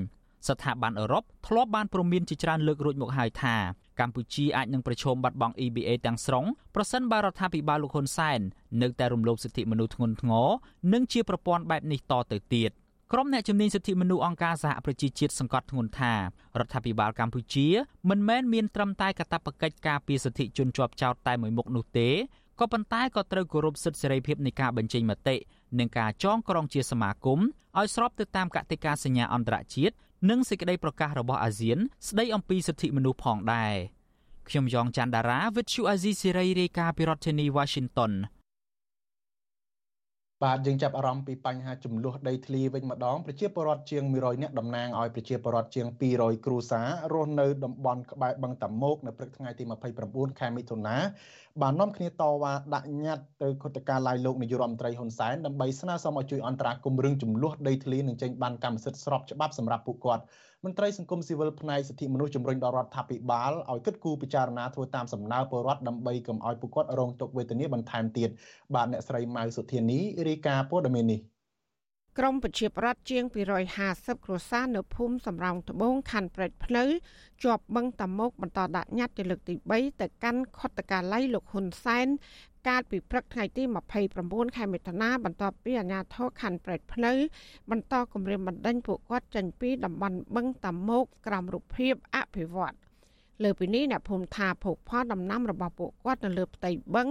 ស្ថាប័នអឺរ៉ុបធ្លាប់បានព្រមានជាច្រើនលើករួចមកហើយថា កម្ពុជាអាចនឹងប្រឈមបាត់បង់ EBA ទាំងស្រុងប្រសិនបើរដ្ឋាភិបាលលោកហ៊ុនសែននៅតែរំលោភសិទ្ធិមនុស្សធ្ងន់ធ្ងរនិងជាប្រព័ន្ធបែបនេះតទៅទៀតក្រុមអ្នកជំនាញសិទ្ធិមនុស្សអង្គការសហប្រជាជាតិសង្កត់ធ្ងន់ថារដ្ឋាភិបាលកម្ពុជាមិនមែនមានត្រឹមតែកាតព្វកិច្ចការពារសិទ្ធិជនជាប់ចោតតែមួយមុខនោះទេក៏ប៉ុន្តែក៏ត្រូវគោរពសិទ្ធិសេរីភាពនៃការបញ្ចេញមតិនិងការចងក្រងជាសមាគមឲ្យស្របទៅតាមកតិកាសញ្ញាអន្តរជាតិ និងសេចក្តីប្រកាសរបស់អាស៊ាន ស្តីអំពីសិទ្ធិមនុស្សផងដែរខ្ញុំយ៉ងច័ន្ទដារាវិទ្យុអាស៊ីសេរីរាយការណ៍ពីរដ្ឋធានី Washington បាទយើងចាប់អារម្មណ៍ពីបញ្ហាចំនួនដីធ្លីវិញម្ដងប្រជាពលរដ្ឋជាង100នាក់តំណាងឲ្យប្រជាពលរដ្ឋជាង200គ្រួសាររស់នៅតំបន់ក្បែរបឹងតាម៉ោកនៅព្រឹកថ្ងៃទី29ខែមិថុនាបាននាំគ្នាតវ៉ាដាក់ញត្តិទៅគណៈការឡាយលោកនាយករដ្ឋមន្ត្រីហ៊ុនសែនដើម្បីស្នើសុំឲ្យជួយអន្តរាគមន៍រឿងចំនួនដីធ្លីនិងចេញបានកម្មសិទ្ធិស្របច្បាប់សម្រាប់ពួកគាត់ មន្ត្រីសង្គមស៊ីវិលផ្នែកសិទ្ធិមនុស្សជំរុញដល់រដ្ឋាភិបាលឲ្យគិតគូរពិចារណាធ្វើតាមសំណើពលរដ្ឋដើម្បីកុំឲ្យពួកគាត់រងទុក្ខវេទនាបន្ថែមទៀតបាទអ្នកស្រីម៉ៅសុធានីរាយការណ៍ព័ត៌មាននេះក្រមប្រជាប្រដ្ឋជាង250គ្រួសារនៅភូមិសំរោងត្បូងខណ្ឌព្រែកភ្នៅជាប់បឹងតាមុកបន្តដាក់ញត្តិជាលើកទី3ទៅកាន់ខុទ្ទកាល័យលោកហ៊ុនសែន កាលពីព្រឹកថ្ងៃទី29ខែមិថុនាបន្ទាប់ពីអាជ្ញាធរខណ្ឌព្រែកភ្នៅ បន្តគម្រាមបណ្ដេញពួកគាត់ចេញពីតំបន់បឹងតាមុកក្រោមរូបភាពអភិវឌ្ឍលើពីនេះអ្នកភូមិថាភោគផលដំណាំរបស់ពួកគាត់នៅលើផ្ទៃបឹង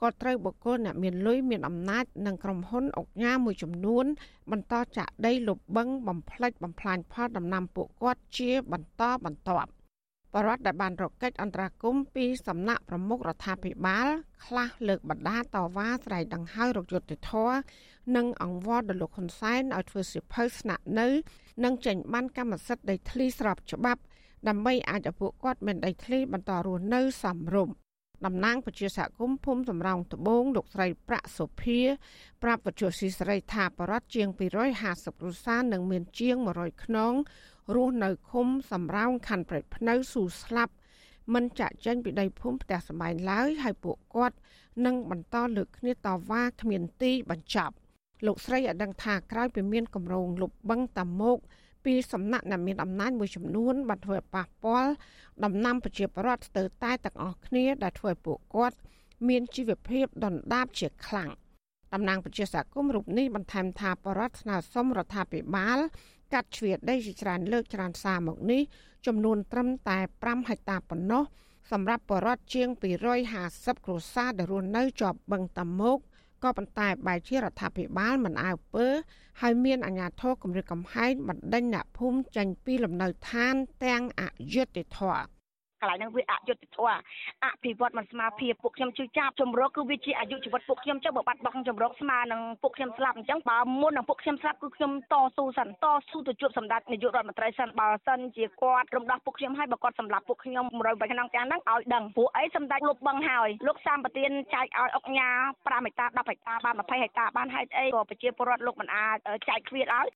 ក៏ត្រូវបុគ្គលអ្នកមានលុយមានអំណាចនិងក្រុមហ៊ុនអុកញ៉ាមួយចំនួន បន្តចាក់ដីលុបបឹងបំផ្លិចបំផ្លាញផលដំណាំពួកគាត់ជាបន្តបន្ទាប់ បរដ្ឋដែលបានរកកិច្ចអន្តរាគមន៍ពីសំណាក់ប្រមុខរដ្ឋាភិបាល ខ្លះលើកបដាតវ៉ាស្រ័យដង្ហើយរកយុត្តិធម៌និងអង្វរដល់លោកហ៊ុនសែនឲ្យធ្វើសិភៅស្នាក់នៅ និងចេញបានកម្មសិទ្ធិដីធ្លីស្របច្បាប់ ដើម្បីអាចឲ្យពួកគាត់មានដីធ្លីបន្តរស់នៅសមរម្យតំណាងពជាសហគមន៍ភូមិសំរោងត្បូងលោកស្រីប្រាក់សុភា ប្រាប់វិទ្យុស៊ីសេរីថាបរដ្ឋជាង250គ្រួសារនិងមានជាង100ខ្នង រស់នៅឃុំសំរោងខណ្ឌព្រែកភ្នៅស៊ូស្លាប់មិនចាក់ចេញពីដីភូមិផ្ទះសម្បែងឡើយហើយពួកគាត់នឹងបន្តលើកគ្នាតវ៉ាគ្មានទីបញ្ចប់លោកស្រីឲ្យដឹងថាក្រោយពីមានគម្រោងលុបបឹងតាមុកពីសំណាក់អ្នកមានអំណាចមួយចំនួនបានធ្វើឲ្យប៉ះពាល់ដំណាំប្រជាពលរដ្ឋស្ទើរតែទាំងអស់គ្នាដែលធ្វើឲ្យពួកគាត់មានជីវភាពដុនដាបជាខ្លាំងតំណាងប្រជាសហគមន៍រូបនេះបន្ថែមថាបរដ្ឋស្នើសុំរដ្ឋាភិបាល កាត់ជ្រៀតដីជាច្រើនលើកច្រើនសារមកនេះចំនួនត្រឹមតែ5ហិកតាប៉ុណ្ណោះសម្រាប់បរដ្ឋជាង250គ្រួសារដែលរស់នៅជាប់បឹងតាមុកក៏ប៉ុន្តែបែរជារដ្ឋាភិបាលមិនអើពើហើយមានអាជ្ញាធរគម្រិតកំហែងបណ្ដេញអ្នកភូមិចេញពីលំនៅឋានទាំងអយុត្តិធម៌ កន្លែងហ្នឹងវាអយុត្តិធម៌អភិវឌ្ឍមិនស្មារភាពពួកខ្ញុំជួយចាប់ជំរកគឺវាជាអាយុជីវិតពួកខ្ញុំចុះបើបាត់បង់ជំរកស្មើនឹងពួកខ្ញុំស្លាប់អញ្ចឹងបើមុននឹងពួកខ្ញុំស្លាប់គឺខ្ញុំតស៊ូសិនតស៊ូទៅជួបសម្ដេចនាយករដ្ឋមន្ត្រីសិនបើសិនជាគាត់រំដោះពួកខ្ញុំឲ្យបើគាត់សម្លាប់ពួកខ្ញុំ100ក្នុងទាំងហ្នឹងឲ្យដឹងព្រោះអីសម្ដេចលុបបឹងហើយលោកសាមប្រទានចែកឲ្យអុកញ៉ា5ហិកតា10ហិកតាបាន20ហិកតាបានហេតុអីក៏ប្រជាពលរដ្ឋលោកមិនអាចចែកឃ្វាតឲ្យ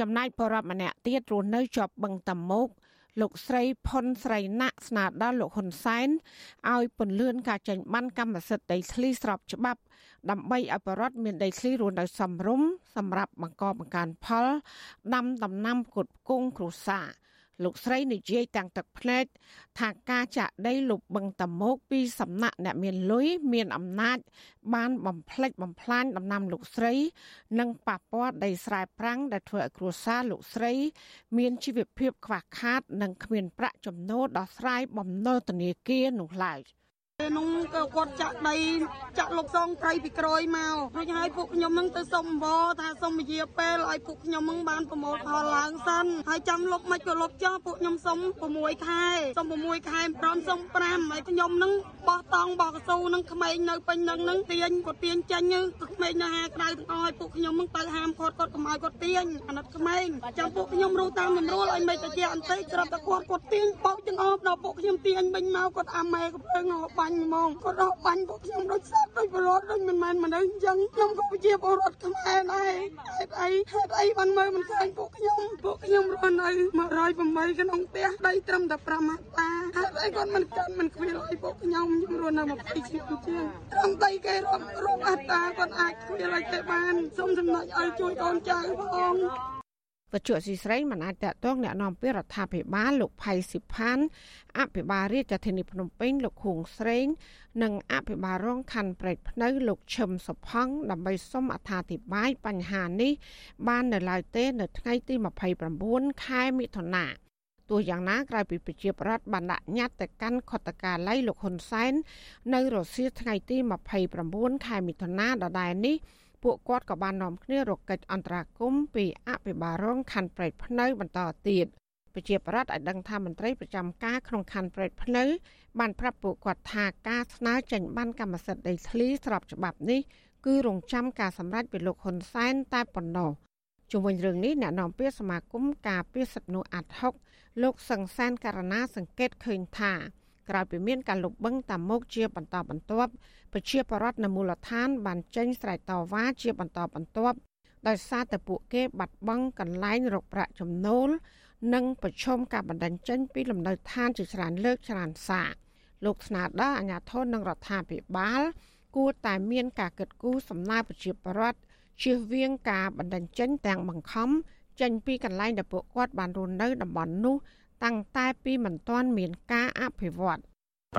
ចំណែកបរដ្ឋម្នាក់ទៀតរស់នៅជាប់បឹងតាមុក លោកស្រីផុនស្រីណាក់ស្នើដល់លោកហ៊ុនសែនឲ្យពន្លឿនការចេញបានកម្មសិទ្ធិដីធ្លីស្របច្បាប់ ដើម្បីឲ្យបរដ្ឋមានដីធ្លីរស់នៅសមរម្យសម្រាប់បង្កបង្កើនផលដាំដំណាំផ្គត់ផ្គង់គ្រួសារ លោកស្រីនិយាយទាំងទឹកភ្នែកថាការចាក់ដីលុបបឹងតមោកពីសំណាក់អ្នកមានលុយមានអំណាច បានបំផ្លិចបំផ្លាញដំណាំលោកស្រី និងប៉ះពាល់ដីស្រែប្រាំងដែលធ្វើឲ្យគ្រួសារលោកស្រី មានជីវភាពខ្វះខាត និងគ្មានប្រាក់ចំណូលដោះស្រាយបំណុលធនាគារនោះឡើយ។ នោះក៏គាត់ចាក់ដីចាក់លោកសងព្រៃពីក្រោយមករួចហើយពួកខ្ញុំនឹងទៅសុំវថាសុំវិជាពេលឲ្យពួកខ្ញុំនឹងបានប្រមូលផលឡើងសិនហើយចាំលុបមិនក៏លុបចោលពួកខ្ញុំសុំ6ខែសុំ6ខែព្រមសុំ5ហើយខ្ញុំនឹងបោះតង់បោះកស៊ូនឹងក្មេងនៅពេញនឹងនឹងទាញគាត់ទាញចាញ់ក្មេងនៅហាក្រៅទាំងអស់ឲ្យពួកខ្ញុំនឹងទៅហាមគាត់គាត់កុំឲ្យគាត់ទាញអាណិតក្មេងចាំពួកខ្ញុំរੂតាមតម្រួលឲ្យមិនទៅជាអន្តិចក្រាប់តែគាត់គាត់ទាញបោកទាំងអស់ដល់ពួកខ្ញុំទាញវិញមកគាត់អាម៉ែកំភ្លើងហោបាញញហ្មងគាត់រកបាញ់ពួកខ្ញុំដូចសត្វដូចបរតដូចមិនមែនមនុស្សអញ្ចឹងខ្ញុំក៏ជាបរតខ្មែរដែរហេតុអីហេតុអីបានមើលមិនឃើញពួកខ្ញុំពួកខ្ញុំរស់នៅ108ក្នុងផ្ទះដីត្រឹមតែ5ហិកតាហេតុអីគាត់មិនកាន់មិនខ្វៀលឲ្យពួកខ្ញុំខ្ញុំរស់នៅ20ឆ្នាំជាងត្រឹមដីគេរំរំអត្តាគាត់អាចខ្វៀលឲ្យគេបានសូមចំណុចឲ្យជួយកូនចៅផង វត្ថុស៊ីស្រីមិនអាចតតងแนะនាំពីរដ្ឋាភិបាលលោកផៃស៊ីផាន អភិបាលរាជធានីភ្នំពេញលោកខួងស្រេង និងអភិបាលរងខណ្ឌព្រែកភ្នៅលោកឈឹមសុផង់ដើម្បីសុំអត្ថាធិប្បាយបញ្ហានេះបាននៅឡើយទេ នៅថ្ងៃទី29ខែមិថុនាទោះយ៉ាងណាក្រៅពីប្រជាប្រដ្ឋបានដាក់ញត្តិទៅកាន់ខុទ្ទកាល័យលោកហ៊ុនសែននៅរសៀលថ្ងៃទី29ខែមិថុនាដដែលនេះពួកគាត់ក៏បាននាំគ្នារកិច្ចអន្តរាគមពីអភិបាលរងខណ្ឌព្រែកភ្នៅបន្តទៀត ប្រជាប្រដ្ឋឲ្យដឹងថាមន្ត្រីប្រចាំការក្នុងខណ្ឌព្រែកភ្នៅបានប្រាប់ពួកគាត់ថាការស្នើចេញបានកម្មសិទ្ធិដីធ្លីស្របច្បាប់នេះគឺរងចាំការសម្រេចពីលោកហ៊ុនសែនតែប៉ុណ្ណោះជុំវិញរឿងនេះអ្នកនាំពាក្យសមាគមការពារសិទ្ធិមនុស្សអាត់ហុកលោកសង្សានករណាសង្កេតឃើញថាក្រោយពីមានការលុបបង្តាមមុខជាបន្តបន្ទាប់ប្រជាពលរដ្ឋនៅមូលដ្ឋាន បានចេញស្រែកតវ៉ាជាបន្តបន្ទាប់ដោយសារតែពួកគេបាត់បង់កន្លែងរកប្រាក់ចំណូល និងប្រឈមការបណ្ដឹងចេញពីលំនៅឋានជាច្រើនលើកច្រើនសារលោកស្នើដល់អាជ្ញាធរនិងរដ្ឋាភិបាល គួរតែមានការកិត្តគូសំណើប្រជាពលរដ្ឋជៀសវាងការបណ្ដឹងចេញទាំងបង្ខំចេញពីកន្លែងដែលពួកគាត់បានរស់នៅតំបន់នោះ តាំងតែពីមិនទាន់មានការអភិវឌ្ឍ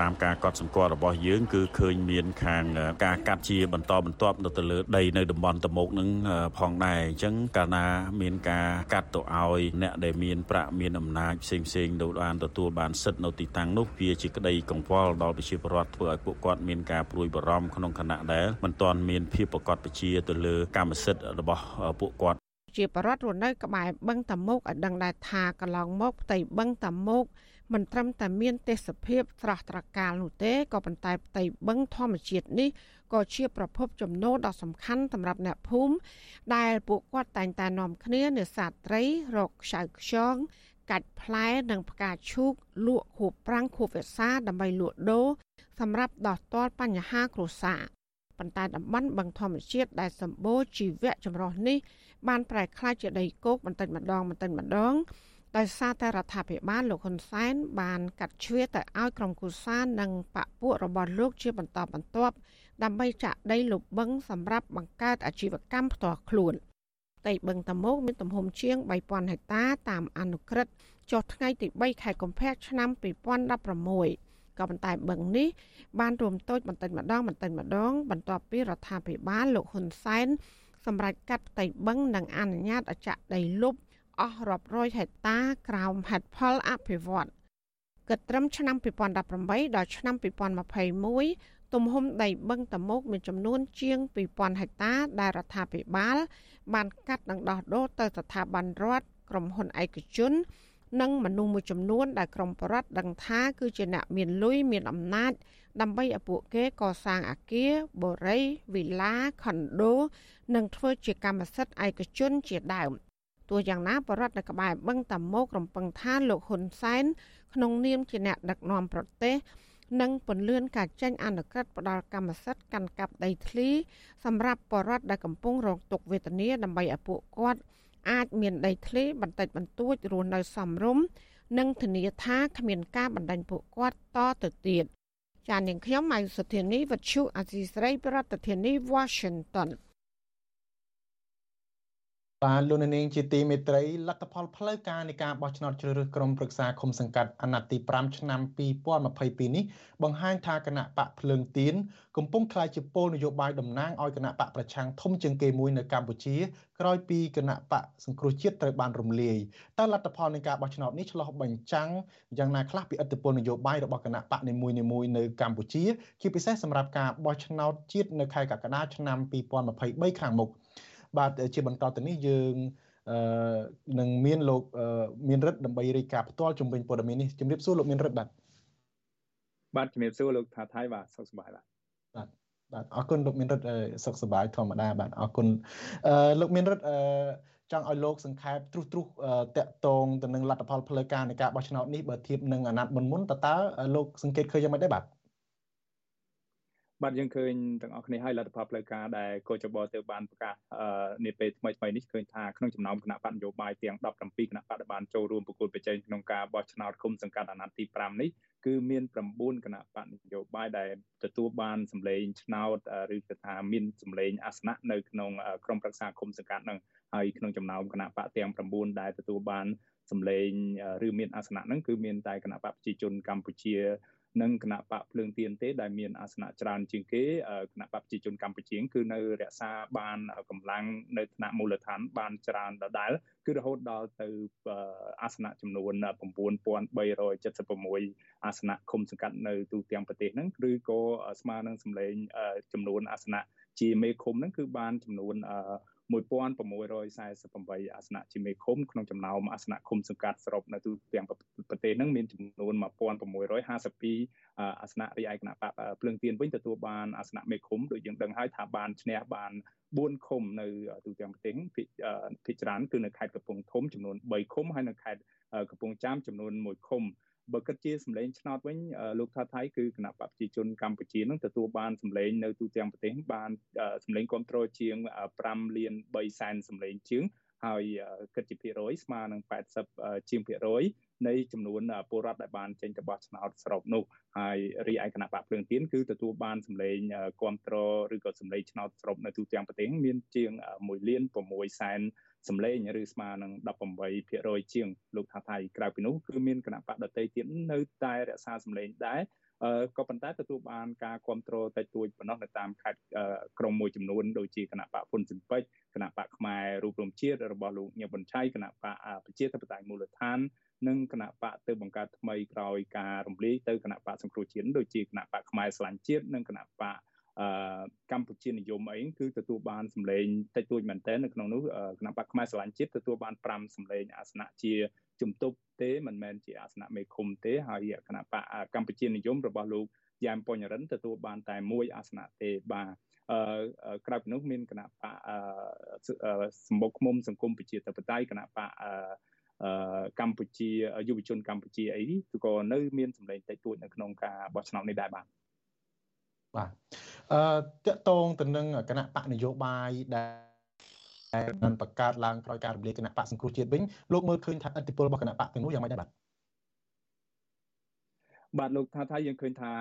តាមការកត់សម្គាល់របស់យើងគឺឃើញមានខាងការកាត់ជាបន្តបន្ទាប់នៅទៅលើដីនៅតំបន់តមោកនឹងផងដែរអញ្ចឹងកាលណាមានការកាត់ទៅឲ្យអ្នកដែលមានប្រាក់មានអំណាចផ្សេងផ្សេងទៅបានទទួលបានសិទ្ធិនៅទីតាំងនោះវាជាក្តីកង្វល់ដល់ប្រជាពលរដ្ឋធ្វើឲ្យពួកគាត់មានការព្រួយបារម្ភក្នុងគណៈដែលមិនទាន់មានភាពប្រកបប្រជាទៅលើកម្មសិទ្ធិរបស់ពួកគាត់ជាបរដ្ឋរស់នៅក្បែរបឹងតាមុកឲ្យដឹងដែរថាកន្លងមកផ្ទៃបឹងតាមុក មិនត្រឹមតែមានទេសភាពស្រស់ត្រកាលនោះទេក៏ប៉ុន្តែផ្ទៃបឹងធម្មជាតិនេះក៏ជាប្រភពចំណូលដ៏សំខាន់សម្រាប់អ្នកភូមិដែលពួកគាត់តែងតែនាំគ្នានេសាទត្រីរកខ្ចៅខ្យងកាច់ផ្លែនិងផ្កាឈូកលក់ខួបប្រាំងខួបវិសាដើម្បីលក់ដូរសម្រាប់ដោះស្ទាល់បញ្ហាគ្រួសារប៉ុន្តែតំបន់បឹងធម្មជាតិដែលសម្បូរជីវៈចម្រុះនេះបានប្រែក្លាយជាដីគោកបន្តិចម្ដងបន្តិចម្ដង ដោយសារតែរដ្ឋាភិបាលលោកហ៊ុនសែនបានកាត់ជ្រឿទៅឲ្យក្រុមគូសាននិងបពពួករបស់លោកជាបន្តបន្ទាប់ដើម្បីចាក់ដីលុបបឹងសម្រាប់បង្កើតអាជីវកម្មផ្ទាល់ខ្លួនផ្ទៃបឹងតមោកមានទំហំជាង3000ហិកតាតាមអនុក្រឹត្យចុះថ្ងៃទី3ខែកុម្ភៈឆ្នាំ2016ក៏ប៉ុន្តែបឹងនេះបានរួមតូចបន្តិចម្ដងបន្តិចម្ដង បន្ទាប់ពីរដ្ឋាភិបាលលោកហ៊ុនសែនសម្រាប់កាត់ផ្ទៃបឹងនិងអនុញ្ញាតឲ្យចាក់ដីលុប អស់រាប់រយហិកតាក្រោមហេតុផលអភិវឌ្ឍគិតត្រឹមឆ្នាំ2018ដល់ឆ្នាំ2021ទំហំដីបឹងតមោកមានចំនួនជាង2000ហិកតាដែលរដ្ឋាភិបាល បានកាត់និងដោះដូរទៅស្ថាប័នរដ្ឋក្រុមហ៊ុនឯកជន និងមនុស្សមួយចំនួនដែលក្រមបរដ្ឋដឹងថាគឺជាអ្នកមានលុយមានអំណាចដើម្បីឲ្យពួកគេកសាងអគារបូរីវិឡាខុនដូ និងធ្វើជាកម្មសិទ្ធិឯកជនជាដើម ទោះយ៉ាងណាបរដ្ឋនៅក្បែរបឹងតាម៉ោករំពឹងថាលោកហ៊ុនសែនក្នុងនាមជាអ្នកដឹកនាំប្រទេសនិងពន្លឿនការចេញអនុក្រឹត្យផ្ដាល់កម្មសិទ្ធិកាន់កាប់ដីធ្លីសម្រាប់បរដ្ឋដែលកំពុងរងទុក្ខវេទនាដើម្បីឲ្យពួកគាត់អាចមានដីធ្លីបន្តិចបន្តួចរស់នៅសមរម្យនិងធានាថាគ្មានការបណ្ដាញពួកគាត់តទៅទៀតចាននាងខ្ញុំម៉ៃសុធានីវັດឈូអាស៊ីស្រីប្រធានាធិបតី Washington បាទលោកនាងជាទីមេត្រីលទ្ធផលផ្លូវការនៃការបោះឆ្នោតជ្រើសរើសក្រុមប្រឹក្សាឃុំសង្កាត់អាណត្តិទី5ឆ្នាំ2022នេះបង្ហាញថាគណៈបកភ្លើងទៀនកំពុងក្លាយជាពលនយោបាយតំណាងឲ្យគណៈបកប្រឆាំងធំជាងគេមួយនៅកម្ពុជាក្រោយពីគណៈបកសង្គ្រោះជាតិត្រូវបានរំលាយតើលទ្ធផលនៃការបោះឆ្នោតនេះឆ្លុះបញ្ចាំងយ៉ាងណាខ្លះពីឥទ្ធិពលនយោបាយរបស់គណៈបកនីមួយៗនៅកម្ពុជាជាពិសេសសម្រាប់ការបោះឆ្នោតជាតិនៅខែកក្កដាឆ្នាំ2023ខាងមុខ បាទជាបន្តទៅនេះយើងអឺនឹងមានលោកមានរិទ្ធដើម្បីរាយការណ៍ផ្ទាល់ជំវិញព័ត៌មាននេះជំរាបសួរលោកមានរិទ្ធបាទបាទជំរាបសួរលោកថាថៃបាទសុខសប្បាយបាទបាទបាទអរគុណលោកមានរិទ្ធសុខសប្បាយធម្មតាបាទអរគុណអឺលោកមានរិទ្ធអឺចង់ឲ្យលោកសង្ខេបទ្រុសទ្រុសតកតងទៅនឹងលទ្ធផលផ្លូវការនៃការបោះឆ្នោតនេះបើធៀបនឹងអាណត្តិមុនមុនតើតើលោកសង្កេតឃើញយ៉ាងម៉េចដែរបាទ បាទយើងឃើញទាំងអស់គ្នាហើយលទ្ធផលផ្លូវការដែលកោចបទៅបានប្រកាសនាពេលថ្មីថ្មីនេះឃើញថាក្នុងចំណោមគណៈបកនយោបាយទាំង17គណៈបកដែលបានចូលរួមប្រគល់ប្រជែងក្នុងការបោះឆ្នោតគុំសង្កាត់អាណត្តិទី5នេះគឺមាន9គណៈបកនយោបាយដែលទទួលបានសម្លេងឆ្នោតឬក៏ថាមានសម្លេងអាសនៈនៅក្នុងក្រុមប្រឹក្សាគុំសង្កាត់នឹងហើយក្នុងចំណោមគណៈបកទាំង9ដែលទទួលបានសម្លេងឬមានអាសនៈហ្នឹងគឺមានតែគណៈបកប្រជាជនកម្ពុជា និងគណៈបកភ្លើងទៀនទេដែលមានអាសនៈច្រើនជាងគេគណៈបកប្រជាជនកម្ពុជាគឺនៅរក្សាបានកម្លាំងនៅថ្នាក់មូលដ្ឋានបានច្រើនដដែលគឺរហូតដល់ទៅអាសនៈចំនួន9376អាសនៈឃុំសង្កាត់នៅទូទាំងប្រទេសហ្នឹងឬក៏ស្មើនឹងសម្លេងចំនួនអាសនៈជាមេឃុំហ្នឹងគឺបានចំនួន 1648អាសនៈជាមេឃុំក្នុងចំណោមអាសនៈឃុំសង្កាត់សរុបនៅទូទាំងប្រទេសហ្នឹងមានចំនួន1652អាសនៈរីឯគណៈបកភ្លើងទៀនវិញទទួលបានអាសនៈមេឃុំដូចយើងដឹងហើយថាបានឈ្នះបាន4ឃុំនៅទូទាំងប្រទេសភាគច្រើនគឺនៅខេត្តកំពង់ធំចំនួន3ឃុំហើយនៅខេត្តកំពង់ចាមចំនួន1ឃុំ បើគិតជាសម្លេងឆ្នោតវិញលោកថាថៃគឺគណៈបកប្រជាជនកម្ពុជានឹងទទួលបានសម្លេងនៅទូទាំងប្រទេសបានសម្លេងគ្រប់គ្រងជាង5លាន3សែនសម្លេងជាងហើយគិតជាភាគរយស្មើនឹង80ជាងភាគរយនៃចំនួនពលរដ្ឋដែលបានចេញទៅបោះឆ្នោតសរុបនោះហើយរីឯគណៈបកភ្លើងទៀនគឺទទួលបានសម្លេងគ្រប់គ្រងឬក៏សម្លេងឆ្នោតសរុបនៅទូទាំងប្រទេសមានជាង1លាន6សែន សម្លេងឬស្មើនឹង18%ជាងលោកថាថៃក្រៅពីនោះគឺមានគណៈបកដតីទៀតនៅតែរក្សាសម្លេងដែរក៏ប៉ុន្តែទទួលបានការគ្រប់គ្រងតិចតួចប៉ុណ្ណោះនៅតាមខេត្តក្រុងមួយចំនួនដូចជាគណៈបកហ៊ុនស៊ិនពេជ្រគណៈបកខ្មែររូបរំជាតិរបស់លោកញឹមប៊ុនឆៃគណៈបកប្រជាធិបតេយ្យមូលដ្ឋាននិងគណៈបកទៅបង្កើតថ្មីក្រោយការរំលាយទៅគណៈបកសង្គ្រោះជាតិដូចជាគណៈបកខ្មែរស្លាញ់ជាតិនិងគណៈបក អឺកម្ពុជានិយមអីគឺទទួលបានសម្លេងតិចតួចមែនទែននៅក្នុងនោះគណៈបកខ្មែរស្រឡាញ់ជាតិទទួលបាន5សម្លេងអាសនៈជាជំទប់ទេមិនមែនជាអាសនៈមេឃុំទេហើយគណៈបកកម្ពុជានិយមរបស់លោកយ៉ែមពញ្ញរិនទទួលបានតែមួយអាសនៈទេបាទអឺក្រៅពីនោះមានគណៈបកសម្បុកឃុំសង្គមប្រជាធិបតេយ្យគណៈបកអឺកម្ពុជាយុវជនកម្ពុជាអីក៏នៅមានសម្លេងតិចតួចនៅក្នុងការបោះឆ្នោតនេះដែរបាទ បាទអឺតកតងទៅនឹងគណៈបកនយោបាយដែលបានបង្កើតឡើងក្រោយការរំលាយគណៈបកសង្គ្រោះជាតិវិញលោកមើលឃើញថាឥទ្ធិពលរបស់គណៈបកទាំងនោះយ៉ាងម៉េចដែរបាទបាទលោកថាថាយើងឃើញថា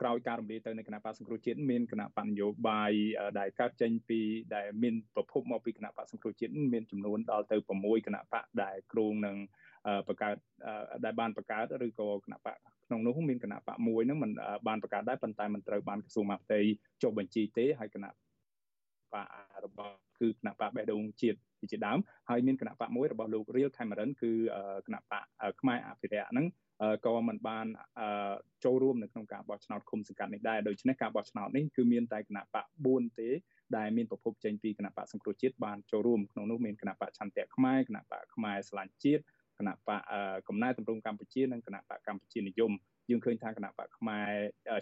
ក្រោយការរំលាយទៅនៃគណៈបកសង្គ្រោះជាតិមានគណៈបកនយោបាយដែលកើតចេញពីដែលមានប្រភពមកពីគណៈបកសង្គ្រោះជាតិមានចំនួនដល់ទៅ6គណៈបកដែលគ្រោងនឹង បង្កើតដែលបានបង្កើតឬក៏គណៈបកក្នុងនោះមានគណៈបកមួយហ្នឹងមិនបានបង្កើតដែរប៉ុន្តែមិនត្រូវបានក្រសួងមហាផ្ទៃចុះបញ្ជីទេហើយគណៈបករបស់គឺគណៈបកបេះដូងជាតិជាដើមហើយមានគណៈបកមួយរបស់លោករៀលខេមរិនគឺគណៈបកខ្មែរអភិរក្សហ្នឹងក៏មិនបានចូលរួមនៅក្នុងការបោះឆ្នោតឃុំសង្កាត់នេះដែរដូច្នេះការបោះឆ្នោតនេះគឺមានតែគណៈបក4ទេដែលមានប្រភពចេញពីគណៈបកសង្គ្រោះជាតិបានចូលរួមក្នុងនោះមានគណៈបកឆន្ទៈខ្មែរគណៈបកខ្មែរស្លាញ់ជាតិ គណៈបកកំណែតម្រង់កម្ពុជានិងគណៈបកកម្ពុជានិយមយើងឃើញថាគណៈបកខ្មែរ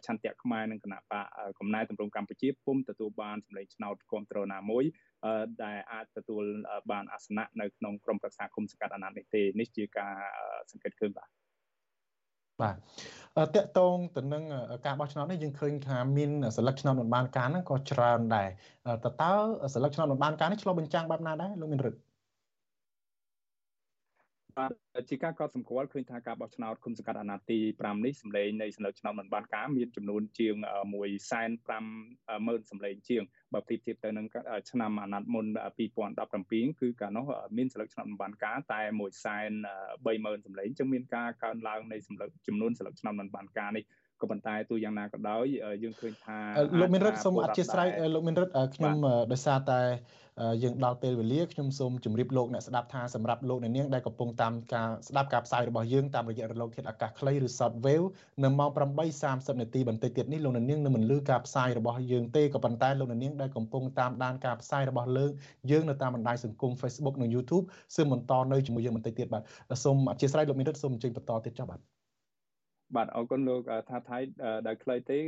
ឆន្ទៈខ្មែរនិងគណៈបកកំណែតម្រង់កម្ពុជាពុំទទួលបានសម្លេងឆ្នោតគ្រប់គ្រងណាមួយដែលអាចទទួលបានអាសនៈនៅក្នុងក្រុមប្រឹក្សាគុំសង្កាត់អាណត្តិនេះទេនេះជាការសង្កេតឃើញបាទបាទតកតងទៅនឹងការបោះឆ្នោតនេះយើងឃើញថាមានសិលឹកឆ្នោតមិនបានការហ្នឹងក៏ច្រើនដែរតើតើសិលឹកឆ្នោតមិនបានការនេះឆ្លុះបញ្ចាំងបែបណាដែរលោកមានរិទ្ធ បាទជាការកត់សម្គាល់ឃើញថាការបោះឆ្នោតគុំសង្កាត់អាណត្តិទី5នេះសម្លេងនៃសម្លេងឆ្នោតមិនបានការមានចំនួនជាង1.5ម៉ឺនសម្លេងជាងបើប្រៀបធៀបទៅនឹងឆ្នាំអាណត្តិមុន2017គឺកាលនោះមានសម្លេងឆ្នោតមិនបានការតែ1.3ម៉ឺនសម្លេងចឹងមានការកើនឡើងនៃសម្លេងចំនួនសម្លេងឆ្នោតមិនបានការនេះ ក៏ប៉ុន្តែទូយ៉ាងណាក៏ដោយយើងឃើញថាលោកមានរិទ្ធសូមអធិស្ឋានលោកមានរិទ្ធខ្ញុំដោយសារតែយើងដល់ពេលវេលាខ្ញុំសូមជម្រាបលោកអ្នកស្ដាប់ថាសម្រាប់លោកអ្នកនាងដែលកំពុងតាមការស្ដាប់ការផ្សាយរបស់យើងតាមរយៈរលកធាតុអាកាសខ្លីឬ Shortwave នៅម៉ោង8:30នាទីបន្តិចទៀតនេះលោកអ្នកនាងនឹងមិនលឺការផ្សាយរបស់យើងទេក៏ប៉ុន្តែលោកអ្នកនាងដែលកំពុងតាមដានការផ្សាយរបស់លើយើងនៅតាមបណ្ដាញសង្គម Facebook និង YouTube សូមបន្តនៅជាមួយយើងបន្តិចទៀតបាទសូមអធិស្ឋានលោកមានរិទ្ធសូមអញ្ជើញបន្តទៀតចុះបាទ បាទអរគុណលោកថាថៃដែលខ្លីទេត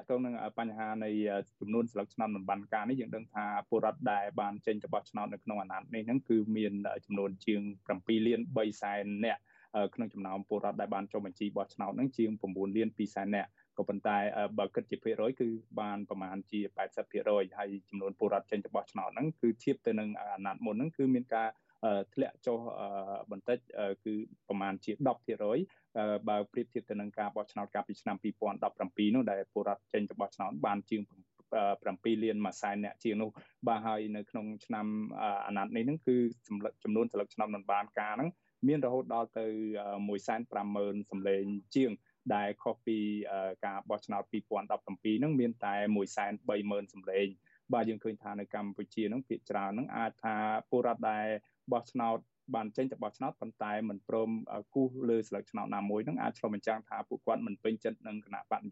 កតងនឹងបញ្ហានៃចំនួនស្លឹកឆ្នោតមិនបានការនេះយើងដឹងថាពលរដ្ឋដែលបានចេញទៅបោះឆ្នោតនៅក្នុងអាណត្តិនេះហ្នឹងគឺមានចំនួនជាង7លាន3សែននាក់ក្នុងចំណោមពលរដ្ឋដែលបានចុះបញ្ជីបោះឆ្នោតហ្នឹងជាង9លាន2សែននាក់ក៏ប៉ុន្តែបើគិតជាភាគរយគឺបានប្រមាណជា80%ហើយចំនួនពលរដ្ឋចេញទៅបោះឆ្នោតហ្នឹងគឺធៀបទៅនឹងអាណត្តិមុនហ្នឹងគឺមានការ ធ្លាក់ចុះបន្តិចគឺប្រមាណជា10%បើប្រៀបធៀបទៅនឹងការបោះឆ្នោតកាលពីឆ្នាំ2017នោះដែលពលរដ្ឋចេញទៅបោះឆ្នោតបានជាង7លានមួយសែនអ្នកជាងនោះបាទហើយនៅក្នុងឆ្នាំអាណត្តិនេះហ្នឹងគឺចំនួនស្លឹកឆ្នោតមិនបានការហ្នឹងមានរហូតដល់ទៅ150,000សម្លេងជាងដែលខុសពីការបោះឆ្នោត2017ហ្នឹងមានតែ130,000សម្លេងបាទយើងឃើញថានៅកម្ពុជាហ្នឹងភាគច្រើនហ្នឹងអាចថាពលរដ្ឋដែល បោះឆ្នោតបានចេញទៅបោះឆ្នោតប៉ុន្តែមិនព្រមគូសលើស្លឹកឆ្នោតណាមួយនឹងអាចឆ្លុះបញ្ចាំងថាពួកគាត់មិនពេញចិត្តនឹងគណៈបកន